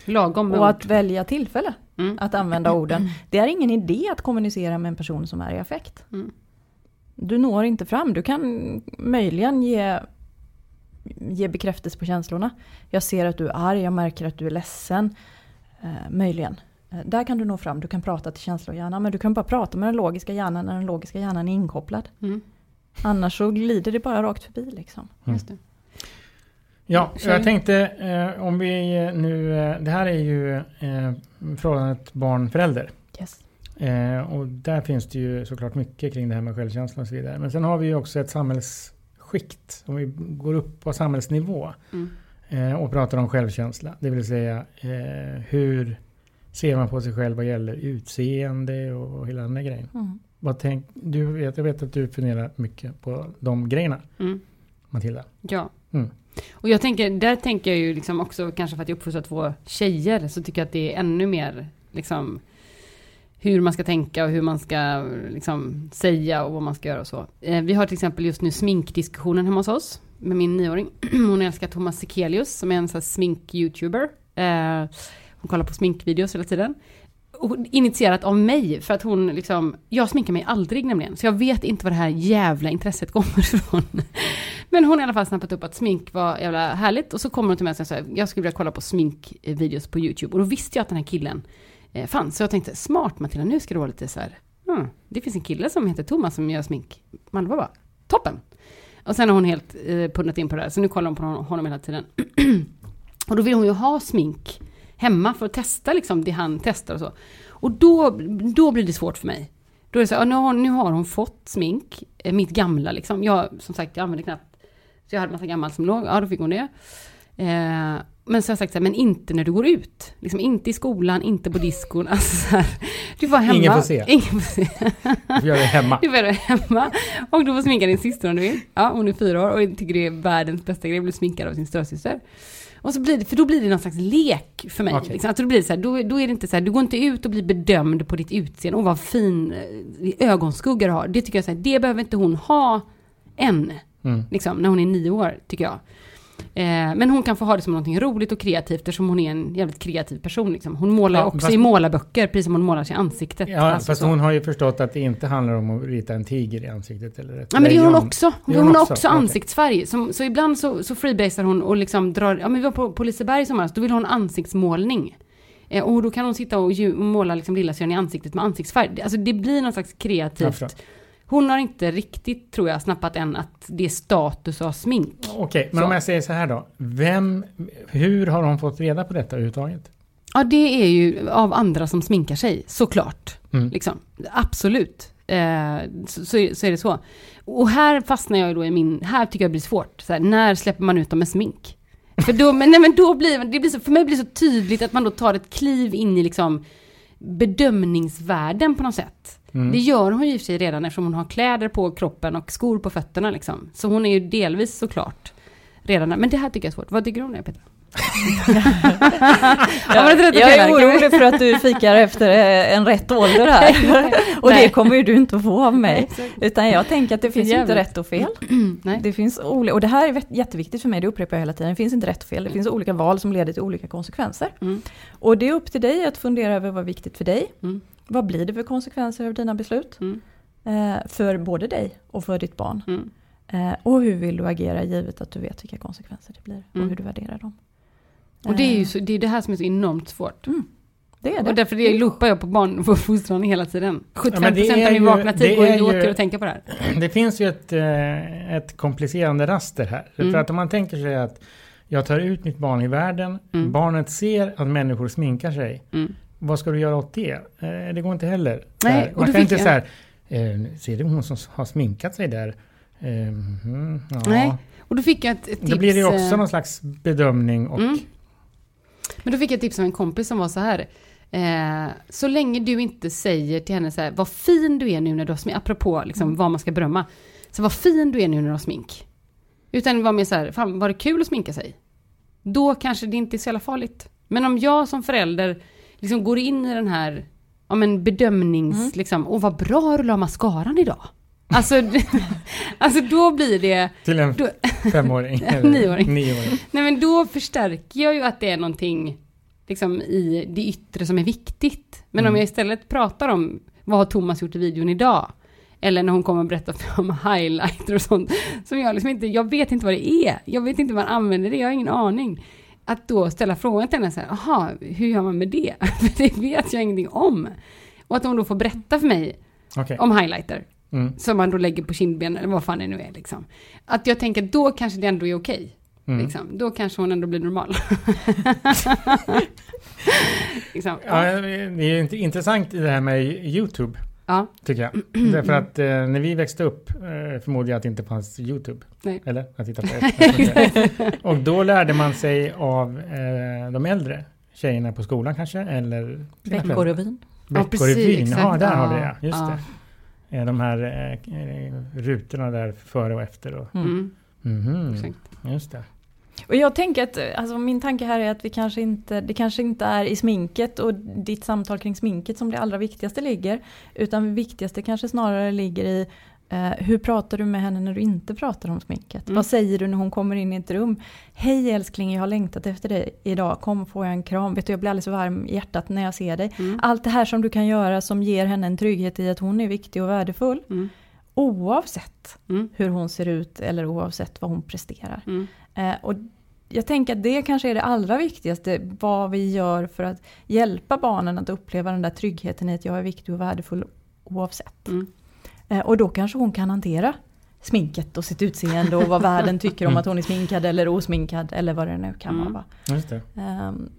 Lagom med Och ord. att välja tillfälle Mm. att använda orden. Det är ingen idé att kommunicera med en person som är i affekt. Mm. Du når inte fram. Du kan möjligen ge, ge bekräftelse på känslorna. Jag ser att du är arg, jag märker att du är ledsen. Eh, möjligen. Eh, där kan du nå fram. Du kan prata till känslohjärnan. Men du kan bara prata med den logiska hjärnan när den logiska hjärnan är inkopplad. Mm. Annars så glider det bara rakt förbi liksom. Just det. Ja, jag tänkte eh, om vi eh, nu... Eh, det här är ju eh, förhållandet barn-förälder. Yes. Eh, och där finns det ju såklart mycket kring det här med självkänsla och så vidare. Men sen har vi ju också ett samhällsskikt. Om vi går upp på samhällsnivå Mm. eh, och pratar om självkänsla. Det vill säga eh, hur ser man på sig själv vad gäller utseende och hela den där grejen. Mm. Vad tänk, du vet, jag vet att du funderar mycket på de grejerna, Mm. Matilda. Ja. Mm. Och jag tänker, där tänker jag ju liksom också, kanske för att jag uppfostrar två tjejer, så tycker jag att det är ännu mer liksom hur man ska tänka och hur man ska liksom säga och vad man ska göra och så. Eh, vi har till exempel just nu sminkdiskussionen hemma hos oss med min nioåring. Hon älskar Thomas Sekelius som är en sån smink-youtuber. Eh, hon kollar på sminkvideos hela tiden. Och initierat av mig, för att hon liksom, jag sminkar mig aldrig nämligen, så jag vet inte var det här jävla intresset kommer ifrån. Men hon har i alla fall snappat upp att smink var jävla härligt, och så kommer hon till mig och säger jag skulle vilja kolla på sminkvideos på YouTube, och då visste jag att den här killen eh, fanns, så jag tänkte, smart Matilda, nu ska det vara lite så här, hmm, det finns en kille som heter Thomas som gör smink. Man bara, toppen! Och sen har hon helt eh, pundat in på det här, så nu kollar hon på honom hela tiden. och då vill hon ju ha smink hemma för att testa liksom det han testar och så. Och då, då blir det svårt för mig. Då är det så här, nu, har, nu har hon fått smink, eh, mitt gamla liksom. Jag, som sagt, jag använder knappt, så jag hade massa gammalt som låg, ja då fick hon det. Eh, men så har jag sagt så här, men inte när du går ut. Liksom inte i skolan, inte på diskon. Alltså så här, du får hemma. Ingen får se. Ingen får se. Du får göra det hemma. Du får göra det hemma. Och du får sminka din syster om du vill. Ja, hon är fyra år och tycker det är världens bästa grej att bli sminkad av sin storasyster. Och så blir det, för då blir det någon slags lek för mig. Okej. Liksom. Att då blir det så här, då, då är det inte så här, du går inte ut och blir bedömd på ditt utseende och vad fin eh, ögonskugga du har. Det tycker jag så här, det behöver inte hon ha än. Mm. Liksom, när hon är nio år, tycker jag. Eh, men hon kan få ha det som någonting roligt och kreativt eftersom hon är en jävligt kreativ person. Liksom. Hon målar Ja, också fast- i målarböcker, precis som hon målar sig i ansiktet. Ja, Alltså fast så. hon har ju förstått att det inte handlar om att rita en tiger i ansiktet eller ett Ja men det gör hon också. Hon, hon har också, också ansiktsfärg. Som, så ibland så, så freebasar hon och liksom drar, ja men vi var på, på Liseberg i somras, då vill hon ansiktsmålning. Eh, och då kan hon sitta och måla liksom lillasyrran i ansiktet med ansiktsfärg. Alltså det blir någon slags kreativt. Hon har inte riktigt, tror jag, snappat än att det är status ha smink. Okej, men Så. om jag säger så här då. Vem, hur har hon fått reda på detta överhuvudtaget? Ja, det är ju av andra som sminkar sig, såklart. Mm. Liksom. Absolut. Eh, så, så, är- så är det så. Och här fastnar jag då i min, här tycker jag det blir svårt. Här, när släpper man ut dem med smink? För då, men, nej, men då blir det blir så, för mig blir det så tydligt att man då tar ett kliv in i liksom bedömningsvärlden på något sätt. Mm. Det gör hon ju i och för sig redan eftersom hon har kläder på kroppen och skor på fötterna liksom. Så hon är ju delvis såklart redan där. Men det här tycker jag är svårt. Vad tycker du om det Petra? Jag är orolig för att du fikar efter eh, en rätt ålder här. Och Nej. det kommer ju du inte få av mig. Utan jag tänker att det finns ju inte jävligt. rätt och fel. Det finns olika, och det här är jätteviktigt för mig, det upprepar jag hela tiden. Det finns inte rätt och fel, det finns olika val som leder till olika konsekvenser. Mm. Och det är upp till dig att fundera över vad är viktigt för dig. Mm. Vad blir det för konsekvenser av dina beslut? Mm. Eh, för både dig och för ditt barn. Mm. Eh, och hur vill du agera givet att du vet vilka konsekvenser det blir och Mm. hur du värderar dem. Och det är ju Eh, så, det, är det här som är så enormt svårt. det är det. Och därför det loopar jag på barnuppfostran hela tiden. 75% Ja, men det är av min vakna tid går ju åt till att tänka på det här. Det finns ju ett, eh, ett komplicerande raster här. Mm. För att om man tänker sig att jag tar ut mitt barn i världen, Mm. barnet ser att människor sminkar sig. Mm. Vad ska du göra åt det? Eh, det går inte heller. Nej, man kan inte jag- så här, eh, ser du hon som har sminkat sig där? Eh, mm, ja. Nej, Och då fick jag ett, tips. Då blir det också eh, någon slags bedömning och Mm. Men då fick jag ett tips av en kompis som var så här. Eh, så länge du inte säger till henne så här, vad fin du är nu när du har smink, apropå liksom, Mm. vad man ska berömma. Så vad fin du är nu när du har smink. Utan var mer så här, fan var det kul att sminka sig? Då kanske det inte är så jävla farligt. Men om jag som förälder liksom går in i den här, ja men bedömnings, Mm. liksom, och vad bra du la mascaran idag. Alltså, alltså då blir det, till en då, femåring. eller Nioåring. nioåring. Nej men då förstärker jag ju att det är någonting liksom i det yttre som är viktigt. Men Mm. om jag istället pratar om vad har Thomas gjort i videon idag? Eller när hon kommer och berättar om highlighter och sånt. Som jag liksom inte, jag vet inte vad det är. Jag vet inte hur man använder det, jag har ingen aning. Att då ställa frågan till henne så här, aha, hur gör man med det? För det vet jag ingenting om. Och att hon då får berätta för mig Okej. om highlighter. Mm. Som man då lägger på kindbenen, eller vad fan det nu är liksom. Att jag tänker, då kanske det ändå är okej. Mm. Liksom. Då kanske hon ändå blir normal. liksom. Ja, det är inte intressant i det här med YouTube, ja. tycker jag. Därför att eh, när vi växte upp eh, förmodade jag att det inte fanns YouTube. Nej. Eller? Att titta på. Och då lärde man sig av eh, de äldre tjejerna på skolan kanske, eller Veckorevyn. Ja, Veckorevyn. Ja, exakt. där har Ja, vi det. Just ja. det. Eh, De här eh, eh, rutorna där före och efter. Och, Mm. Mhm, Exakt. just det. Och jag tänker att, alltså min tanke här är att vi kanske inte, det kanske inte är i sminket och ditt samtal kring sminket som det allra viktigaste ligger. Utan det viktigaste kanske snarare ligger i Eh, hur pratar du med henne när du inte pratar om sminket? Mm. Vad säger du när hon kommer in i ett rum? Hej älskling, jag har längtat efter dig idag. Kom får jag en kram. Vet du, jag blir alldeles varm i hjärtat när jag ser dig. Mm. Allt det här som du kan göra som ger henne en trygghet i att hon är viktig och värdefull. Mm. Oavsett Mm. hur hon ser ut eller oavsett vad hon presterar. Eh, och jag tänker att det kanske är det allra viktigaste, vad vi gör för att hjälpa barnen att uppleva den där tryggheten i att jag är viktig och värdefull oavsett. Mm. Eh, och då kanske hon kan hantera sminket och sitt utseende och vad världen tycker om att hon är sminkad eller osminkad eller vad det nu kan Mm. vara. Just det. Ehm,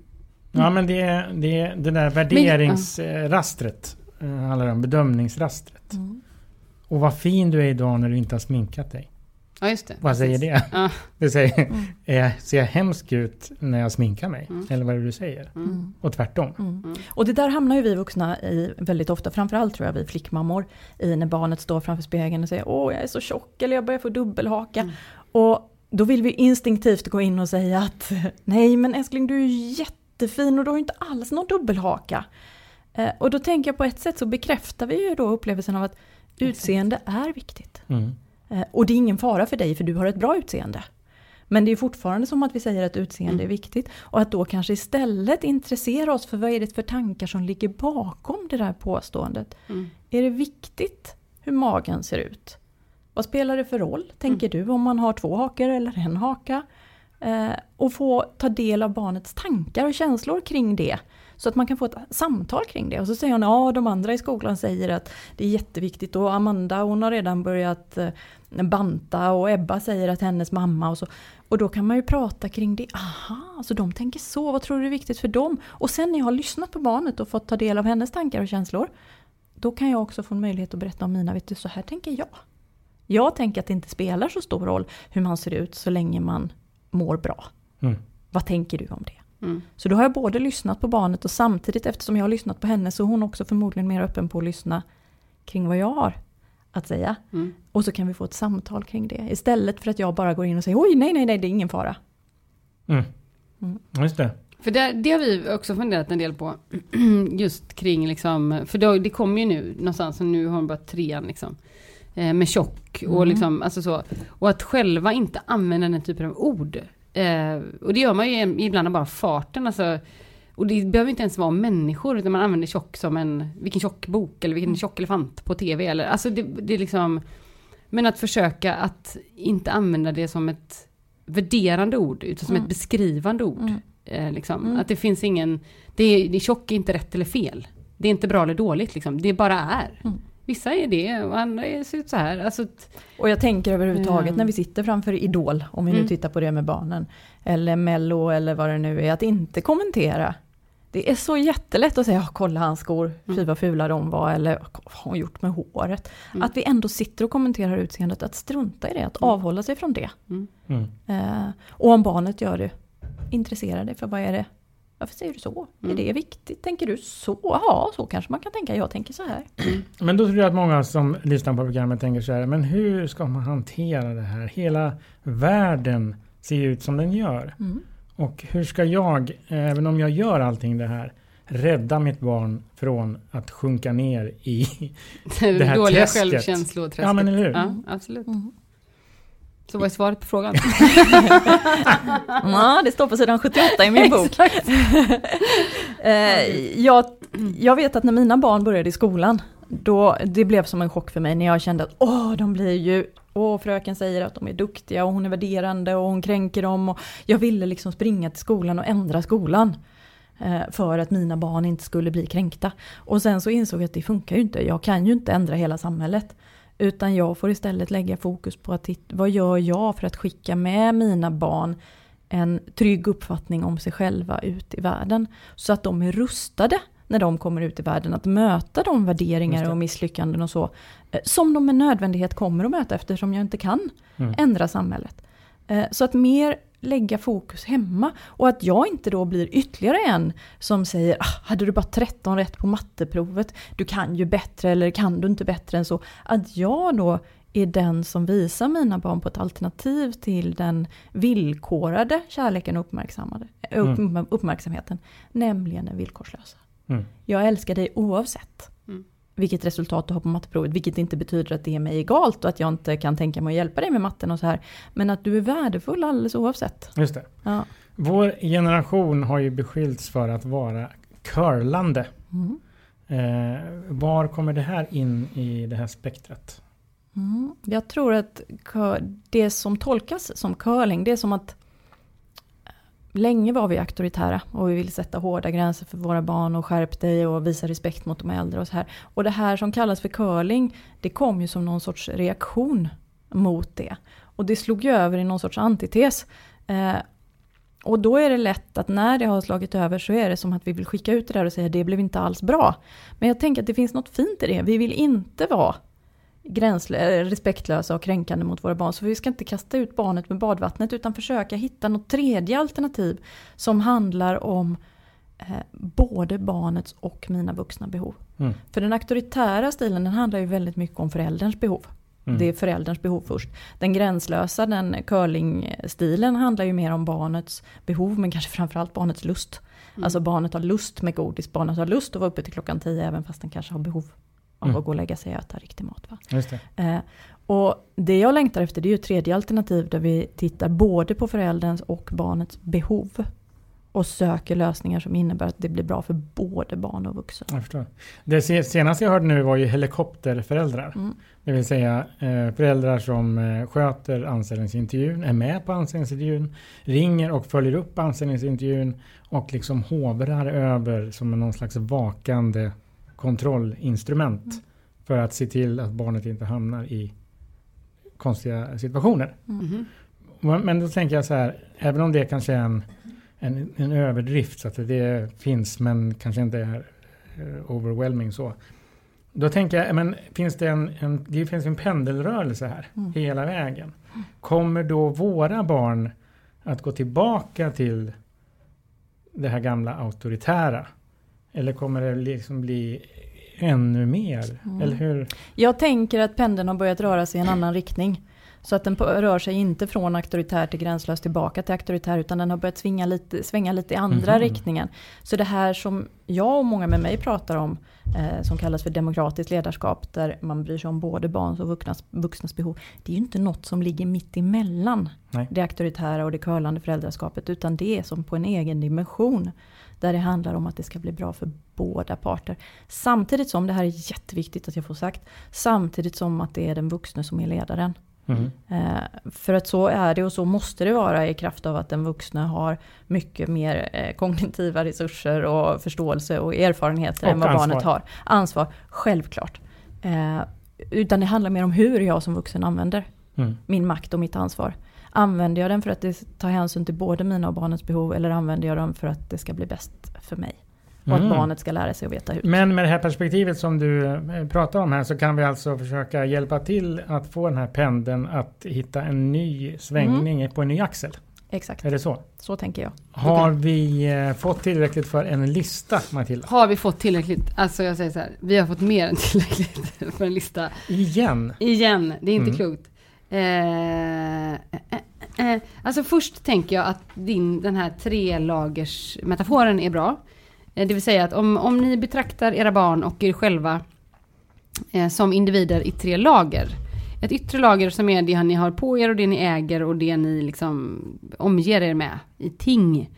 Ja men det, det, det där värderingsrastret eh, handlar om, bedömningsrastret. mm. Och vad fin du är idag när du inte har sminkat dig. Ja, just det. Vad säger det? Ja. Det säger, Mm. är, ser jag hemsk ut när jag sminkar mig? Mm. Eller vad är det du säger? Mm. Och tvärtom. Mm. Mm. Och det där hamnar ju vi vuxna i väldigt ofta, framförallt tror jag vi flickmammor, i när barnet står framför spegeln och säger åh jag är så tjock eller jag börjar få dubbelhaka. Mm. Och då vill vi instinktivt gå in och säga att nej men älskling du är jättefin och du har ju inte alls någon dubbelhaka. Eh, och då tänker jag på ett sätt så bekräftar vi ju då upplevelsen av att utseende är viktigt. Mm. Eh, Och det är ingen fara för dig för du har ett bra utseende. Men det är fortfarande som att vi säger att utseende Mm. är viktigt. Och att då kanske istället intressera oss för vad är det för tankar som ligger bakom det där påståendet. Mm. Är det viktigt hur magen ser ut? Vad spelar det för roll, tänker du, om man har två hakor eller en haka? Eh, och få ta del av barnets tankar och känslor kring det. Så att man kan få ett samtal kring det. Och så säger hon, ja de andra i skolan säger att det är jätteviktigt och Amanda hon har redan börjat eh, banta och Ebba säger att hennes mamma och så. Och då kan man ju prata kring det. Aha, så de tänker så, vad tror du är viktigt för dem? Och sen när jag har lyssnat på barnet och fått ta del av hennes tankar och känslor. Då kan jag också få en möjlighet att berätta om mina, vet du så här tänker jag. Jag tänker att det inte spelar så stor roll hur man ser ut så länge man mår bra. Mm. Vad tänker du om det? Mm. Så då har jag både lyssnat på barnet och samtidigt eftersom jag har lyssnat på henne så är hon också förmodligen mer öppen på att lyssna kring vad jag har att säga. Mm. Och så kan vi få ett samtal kring det istället för att jag bara går in och säger oj nej nej nej det är ingen fara. Mm. Mm. Just det. För det, det har vi också funderat en del på. Just kring liksom, för då, det kommer ju nu någonstans, och nu har hon bara trean liksom. Eh, med tjock och Mm. liksom, alltså så. Och att själva inte använda den typen av ord. Eh, och det gör man ju ibland av bara farten, alltså. Och det behöver inte ens vara människor, utan man använder tjock som en, vilken tjock bok eller vilken tjock elefant på tv eller, alltså det, det är liksom. Men att försöka att inte använda det som ett värderande ord, utan som Mm. ett beskrivande ord. Mm. Eh, liksom. Mm. Att det finns ingen, det är, det är tjock är inte rätt eller fel. Det är inte bra eller dåligt liksom, det bara är. Vissa är det och andra är, ser ut så här. Alltså, Och jag tänker överhuvudtaget Mm. när vi sitter framför Idol, om vi nu Mm. tittar på det med barnen, eller Mello eller vad det nu är, att inte kommentera. Det är så jättelätt att säga, "Ja, kolla hans skor, fy Mm. vad fula de var, eller vad har hon gjort med håret? Mm. Att vi ändå sitter och kommenterar utseendet, att strunta i det, att Mm. avhålla sig från det. mm. Mm. Eh, och om barnet gör det, intressera dig för vad är det? Varför säger du så? Mm. Är det viktigt? Tänker du så? Ja, så kanske man kan tänka. Jag tänker så här. Men då tror jag att många som lyssnar på programmet tänker så här, men hur ska man hantera det här? Hela världen ser ut som den gör. Mm. Och hur ska jag, även om jag gör allting det här, rädda mitt barn från att sjunka ner i... Det här Dåliga träsket. självkänsloträsket. Ja, men eller hur? Ja, absolut. Mm. Så vad är svaret på frågan? Ja, det står på sidan 78 i min bok. Eh, jag, jag vet att när mina barn började i skolan, då, det blev som en chock för mig när jag kände att åh, de blir ju, åh, fröken säger att de är duktiga och hon är värderande och hon kränker dem. Och jag ville liksom springa till skolan och ändra skolan. eh, För att mina barn inte skulle bli kränkta. Och sen så insåg jag att det funkar ju inte. Jag kan ju inte ändra hela samhället. Utan jag får istället lägga fokus på att titta, vad gör jag för att skicka med mina barn en trygg uppfattning om sig själva ut i världen. Så att de är rustade när de kommer ut i världen att möta de värderingar och misslyckanden och så. eh, Som de med nödvändighet kommer att möta eftersom jag inte kan Mm. ändra samhället. Eh, Så att mer lägga fokus hemma och att jag inte då blir ytterligare en som säger ah, hade du bara 13 rätt på matteprovet, du kan ju bättre eller kan du inte bättre än så. Att jag då är den som visar mina barn på ett alternativ till den villkorade kärleken och upp, uppmärksamheten, nämligen den villkorslösa. Mm. Jag älskar dig oavsett. Vilket resultat du har på matteprovet, vilket inte betyder att det är mig egalt och att jag inte kan tänka mig att hjälpa dig med matten och så här. Men att du är värdefull alldeles oavsett. Just det. Ja. Vår generation har ju beskyllts för att vara curlande. Mm. Eh, var kommer det här in i det här spektrat? Mm. Jag tror att det som tolkas som curling, det är som att Länge var vi auktoritära och vi ville sätta hårda gränser för våra barn och skärp dig och visa respekt mot de äldre och så här. Och det här som kallas för curling, det kom ju som någon sorts reaktion mot det. Och det slog ju över i någon sorts antites. Eh, och då är det lätt att när det har slagit över så är det som att vi vill skicka ut det där och säga det blev inte alls bra. Men jag tänker att det finns något fint i det. Vi vill inte vara gränslö- respektlösa och kränkande mot våra barn. Så vi ska inte kasta ut barnet med badvattnet utan försöka hitta något tredje alternativ som handlar om eh, både barnets och mina vuxna behov. Mm. För den auktoritära stilen den handlar ju väldigt mycket om förälderns behov. Mm. Det är förälderns behov först. Den gränslösa, den curlingstilen handlar ju mer om barnets behov men kanske framförallt barnets lust. Alltså barnet har lust med godis, barnet har lust att vara uppe till klockan 10 även fast den kanske har behov av Mm. att gå och lägga sig och äta riktig mat. Va? Det. Eh, och det jag längtar efter det är ju tredje alternativ där vi tittar både på förälderns och barnets behov. Och söker lösningar som innebär att det blir bra för både barn och vuxen. Jag förstår. Det se- senaste jag hörde nu var ju helikopterföräldrar. Mm. Det vill säga eh, föräldrar som eh, sköter anställningsintervjun, är med på anställningsintervjun, ringer och följer upp anställningsintervjun och liksom hovrar över som någon slags vakande kontrollinstrument Mm. för att se till att barnet inte hamnar i konstiga situationer. Mhm. Men då tänker jag så här, även om det kanske är en, en, en överdrift så att det finns men kanske inte är eh, overwhelming så. Då tänker jag, men finns det en, en, det finns en pendelrörelse här Mm. hela vägen. Kommer då våra barn att gå tillbaka till det här gamla auktoritära? Eller kommer det liksom bli ännu mer? Mm. Eller hur? Jag tänker att pendeln har börjat röra sig i en annan riktning. Så att den rör sig inte från auktoritär till gränslös tillbaka till auktoritär utan den har börjat svänga lite, svänga lite i andra Mhm. riktningen. Så det här som jag och många med mig pratar om eh, som kallas för demokratiskt ledarskap där man bryr sig om både barns och vuxnas, vuxnas behov. Det är ju inte något som ligger mitt emellan Nej. det auktoritära och det curlande föräldraskapet utan det är som på en egen dimension. Där det handlar om att det ska bli bra för båda parter. Samtidigt som, det här är jätteviktigt att jag får sagt, samtidigt som att det är den vuxne som är ledaren. Mhm. Eh, för att så är det och så måste det vara i kraft av att den vuxne har mycket mer eh, kognitiva resurser och förståelse och erfarenheter Och än vad ansvar. barnet har. Ansvar, självklart. Eh, utan det handlar mer om hur jag som vuxen använder Mm. min makt och mitt ansvar. Använder jag den för att det tar hänsyn till både mina och barnets behov eller använder jag den för att det ska bli bäst för mig? Och Mm. att barnet ska lära sig att veta hur. Men med det här perspektivet som du eh, pratar om här så kan vi alltså försöka hjälpa till att få den här pendeln att hitta en ny svängning på en ny axel. Exakt, Är det så? så tänker jag. Har vi eh, fått tillräckligt för en lista Matilda? Har vi fått tillräckligt? Alltså jag säger så här, vi har fått mer än tillräckligt för en lista. Igen? Igen, det är inte Mm. klokt. Eh, eh, eh, eh. Alltså först tänker jag att din, den här trelagers metaforen är bra. Eh, det vill säga att om, om ni betraktar era barn och er själva eh, som individer i tre lager. Ett yttre lager som är det ni har på er och det ni äger och det ni liksom omger er med i ting.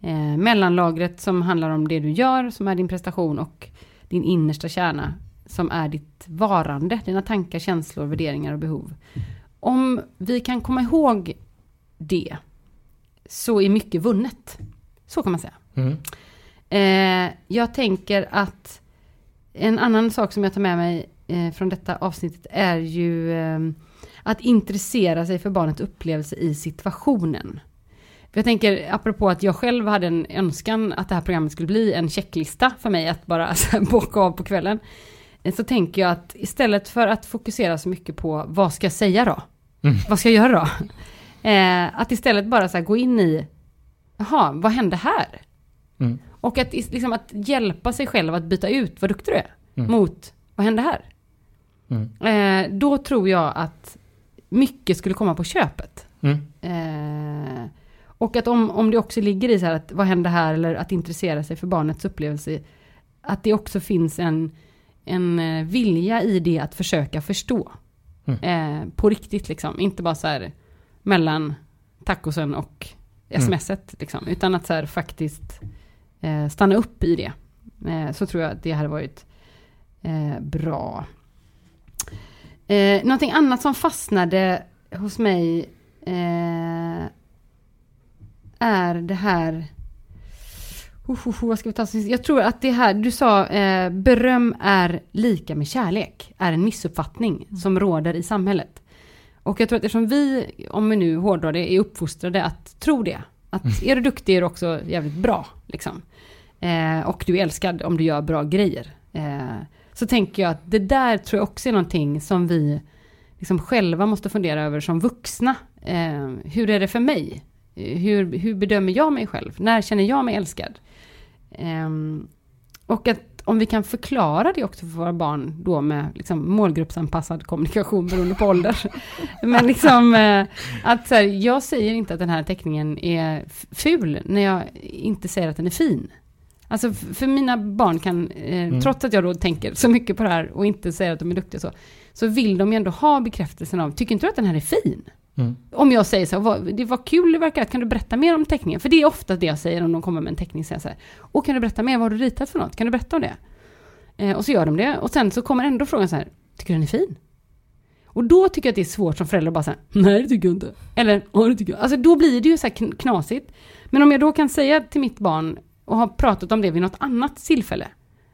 Eh, mellanlagret som handlar om det du gör, som är din prestation och din innersta kärna som är ditt varande, dina tankar, känslor, värderingar och behov. Om vi kan komma ihåg det så är mycket vunnet. Så kan man säga. Mm. Eh, jag tänker att en annan sak som jag tar med mig eh, från detta avsnittet är ju eh, att intressera sig för barnets upplevelse i situationen. För jag tänker, apropå att jag själv hade en önskan att det här programmet skulle bli en checklista för mig att bara så här bocka av på kvällen. Eh, Så tänker jag att istället för att fokusera så mycket på vad ska jag säga då? Mm. Vad ska jag göra då? Eh, att istället bara så gå in i, jaha, vad hände här? Mm. Och att, liksom, att hjälpa sig själv att byta ut vad duktig du är Mm. mot vad hände här? Mm. Eh, då tror jag att mycket skulle komma på köpet. Mm. Eh, och att om, om det också ligger i så här att vad hände här eller att intressera sig för barnets upplevelse. Att det också finns en, en eh, vilja i det att försöka förstå. Eh, på riktigt liksom, inte bara så här mellan tacosen och smset liksom, utan att så här faktiskt eh, stanna upp i det. Eh, så tror jag att det hade varit bra. Eh, någonting annat som fastnade hos mig är det här... Uh, uh, vad ska vi ta? Jag tror att det här, du sa eh, beröm är lika med kärlek, är en missuppfattning som råder i samhället. Och jag tror att eftersom vi, om vi nu hårdrar det, är uppfostrade att tro det. Att är du duktig är du också jävligt bra. Liksom. Eh, och du är älskad om du gör bra grejer. Eh, så tänker jag att det där tror jag också är någonting som vi liksom själva måste fundera över som vuxna. Eh, hur är det för mig? Eh, Hur, hur bedömer jag mig själv? När känner jag mig älskad? Ehm, och att om vi kan förklara det också för våra barn då med liksom målgruppsanpassad kommunikation beroende på ålder. Men liksom eh, att så här, jag säger inte att den här teckningen är ful när jag inte säger att den är fin. Alltså för mina barn kan, eh, trots att jag då tänker så mycket på det här och inte säger att de är duktiga så, så vill de ju ändå ha bekräftelsen av, tycker inte du att den här är fin? Mm. Om jag säger så här, "Vad- det var kul det verkar, kan du berätta mer om teckningen? För det är ofta det jag säger om de kommer med en teckning, säger så här, och kan du berätta mer, vad har du ritat för något? Kan du berätta om det? Eh, och så gör de det, och sen så kommer ändå frågan så här, tycker du den är fin? Och då tycker jag att det är svårt som förälder att bara säga, nej det tycker jag inte. Eller, ja det tycker jag. Alltså då blir det ju så här knasigt. Men om jag då kan säga till mitt barn, och har pratat om det vid något annat tillfälle,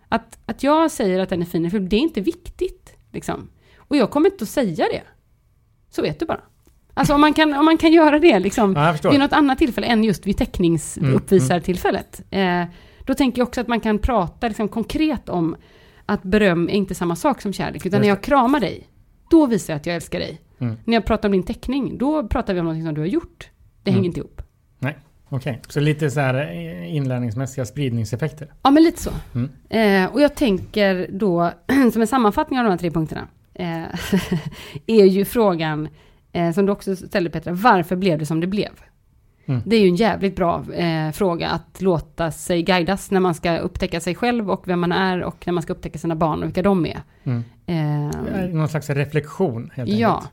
att, att jag säger att den är fin, för det är inte viktigt. Liksom. Och jag kommer inte att säga det. Så vet du bara. Alltså om man kan, om man kan göra det liksom, Ja, vid något annat tillfälle än just vid teckningsuppvisartillfället. Eh, då tänker jag också att man kan prata liksom, konkret om att beröm är inte samma sak som kärlek. Utan när jag kramar dig, då visar jag att jag älskar dig. Mm. När jag pratar om din teckning, då pratar vi om något som du har gjort. Det hänger Mm. inte ihop. Nej, okej. Så lite så här eh, inlärningsmässiga spridningseffekter. Ja, men lite så. Mm. Eh, och jag tänker då, som en sammanfattning av de här tre punkterna, eh, är ju frågan, eh, som du också ställde Petra, varför blev det som det blev? Mm. Det är ju en jävligt bra eh, fråga att låta sig guidas när man ska upptäcka sig själv och vem man är och när man ska upptäcka sina barn och vilka de är. Mm. Eh, Någon slags reflektion helt Ja. enkelt.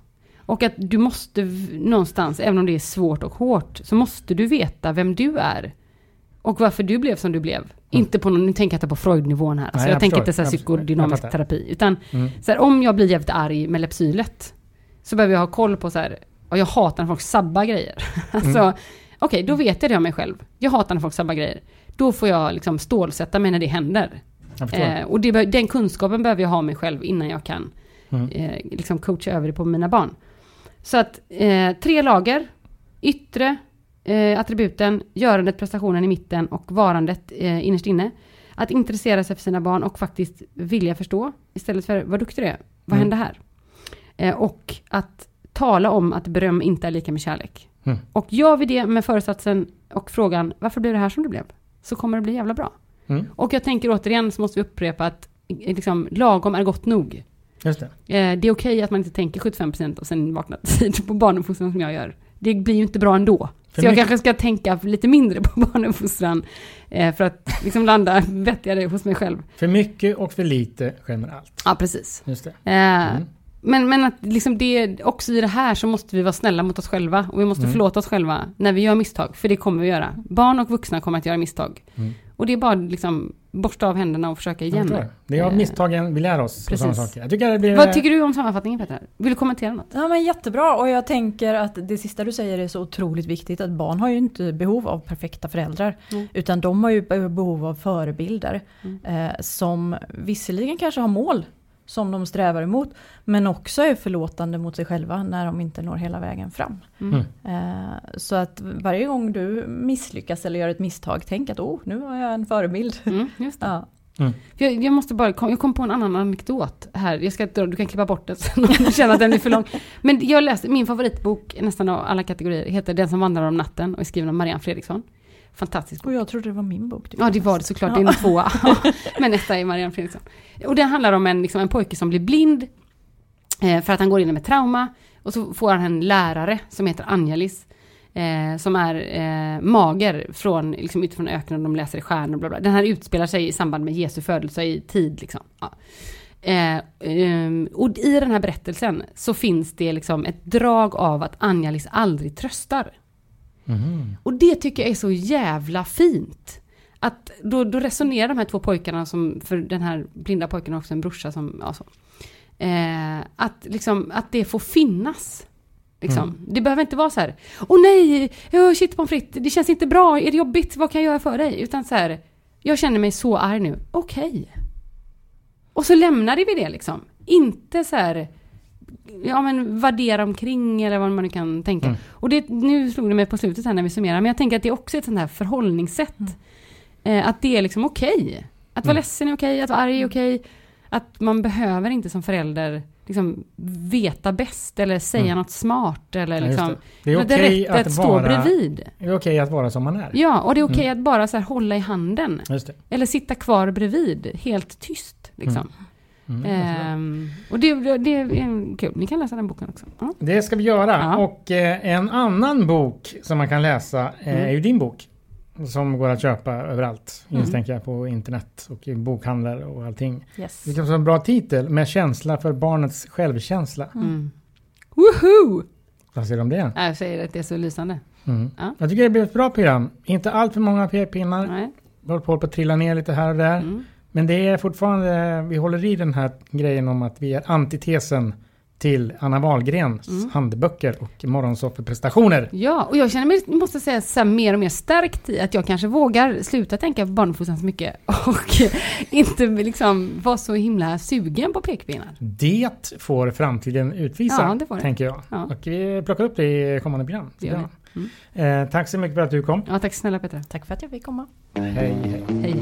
Och att du måste någonstans, även om det är svårt och hårt, så måste du veta vem du är. Och varför du blev som du blev. Inte på någon, nu tänker jag inte på Freud-nivån här. Nej, så jag, jag tänker inte så här psykodynamisk terapi. Utan Mm. så här, om jag blir jävligt arg med lepsylet. Så behöver jag ha koll på så här, och jag hatar när folk sabbar grejer. alltså, Mm. okej, då vet jag det om mig själv. Jag hatar när folk sabbar grejer. Då får jag liksom stålsätta mig när det händer. Eh, och det, den kunskapen behöver jag ha mig själv innan jag kan Mm. eh, liksom coacha över det på mina barn. Så att eh, tre lager, yttre eh, attributen, görandet, prestationen i mitten och varandet eh, innerst inne. Att intressera sig för sina barn och faktiskt vilja förstå istället för vad duktig du är. Vad Mm. hände här? Eh, och att tala om att beröm inte är lika med kärlek. Mm. Och gör vi det med föresatsen och frågan varför blev det här som det blev? Så kommer det bli jävla bra. Mm. Och jag tänker återigen så måste vi upprepa att eh, liksom, lagom är gott nog. Just det. Eh, det är okej att man inte tänker 75% och sen vaknar tid på barnuppfostran som jag gör. Det blir ju inte bra ändå. För så jag kanske ska tänka lite mindre på barnuppfostran eh, för att liksom landa vettigare hos mig själv. För mycket och för lite skämmer allt. Ja, precis. Just det. Eh, Mm. Men, men att liksom det, också i det här så måste vi vara snälla mot oss själva och vi måste Mm. förlåta oss själva när vi gör misstag, för det kommer vi göra. Barn och vuxna kommer att göra misstag. Mm. Och det är bara liksom borsta av händerna och försöka igen. förstår. Det är av Eh, misstagen vi lär oss. precis. saker. Jag tycker det blir... Vad tycker du om sammanfattningen Petra? Vill du kommentera något? Ja men jättebra och jag tänker att det sista du säger är så otroligt viktigt att barn har ju inte behov av perfekta föräldrar Mm. utan de har ju behov av förebilder eh, som visserligen kanske har mål som de strävar emot men också är förlåtande mot sig själva när de inte når hela vägen fram. Mm. Eh, så att varje gång du misslyckas eller gör ett misstag tänk att oh, nu har jag en förebild. Mm, just det. Ja. Jag, jag måste bara, jag kom på en annan anekdot här. Jag ska, du kan klippa bort den sen om du känner att den är för lång. Men jag läste, min favoritbok nästan av alla kategorier heter Den som vandrar om natten och är skriven av Marianne Fredriksson. Fantastisk bok. Och jag trodde det var min bok. typ. Ja det var det såklart, det är en tvåa. Men etta är Marianne Fredriksson. Och det handlar om en, liksom, en pojke som blir blind eh, för att han går in med trauma. Och så får han en lärare som heter Angelis. Eh, som är eh, mager från, liksom, utifrån öknen, de läser i stjärnor bla bla. Den här utspelar sig i samband med Jesu födelse i tid liksom. Ja. Eh, ehm, och i den här berättelsen så finns det liksom ett drag av att Anja-Lis aldrig tröstar. Mhm. Och det tycker jag är så jävla fint. Att då, då resonerar de här två pojkarna som, för den här blinda pojken har också en brorsa som, ja så. Eh, att liksom, att det får finnas. Liksom. Det behöver inte vara så här, åh nej, oh, shit pommes frites, det känns inte bra, är det jobbigt, vad kan jag göra för dig? Utan så här, jag känner mig så arg nu, okej. Och så lämnade vi det liksom. Inte så här, ja men värdera omkring eller vad man nu kan tänka. Mm. Och det, nu slog det mig på slutet här när vi summerar, men jag tänker att det är också ett sånt här förhållningssätt. Eh, att det är liksom okej. Att vara Mm. ledsen är okej, att vara arg är okej. Att man behöver inte som förälder liksom veta bäst eller säga Mm. något smart eller Ja, liksom. det. Det är okej rätt att, att stå vara... bredvid. Det är okej att vara som man är. Ja, och det är okej Mm. att bara så här hålla i handen. Just det. Eller sitta kvar bredvid, helt tyst. Liksom. Mm, jättebra. Ehm, och det, det, det är kul. Ni kan läsa den boken också. Ja. Det ska vi göra. Ja. Och eh, en annan bok som man kan läsa eh, Mm. är ju din bok. Som går att köpa överallt. Mm. Misstänker jag på internet och i bokhandlar och allting. Yes. Det kan vara en bra titel. Med känsla för barnets självkänsla. Mm. Woohoo! Vad säger du om det? Ja, Jag säger att det är så lysande. Mm. Ja. Jag tycker det blir ett bra program. Inte allt för många p-pinnar. Vi håller på att trilla ner lite här och där. Mm. Men det är fortfarande, vi håller i den här grejen om att vi är antitesen till Anna Wahlgrens Mm. handböcker och morgonsofferprestationer. Ja, och jag känner mig, måste säga, så mer och mer stärkt i att jag kanske vågar sluta tänka på barnuppfostran så mycket och inte liksom vara så himla sugen på pekpinnar. Det får framtiden utvisa, Ja, det får det. tänker jag. Ja. Och vi plockar upp det i kommande program. Det gör Bra. Eh, tack så mycket för att du kom. Ja, tack snälla Petra. Tack för att jag fick komma. Hej, hej. Hej.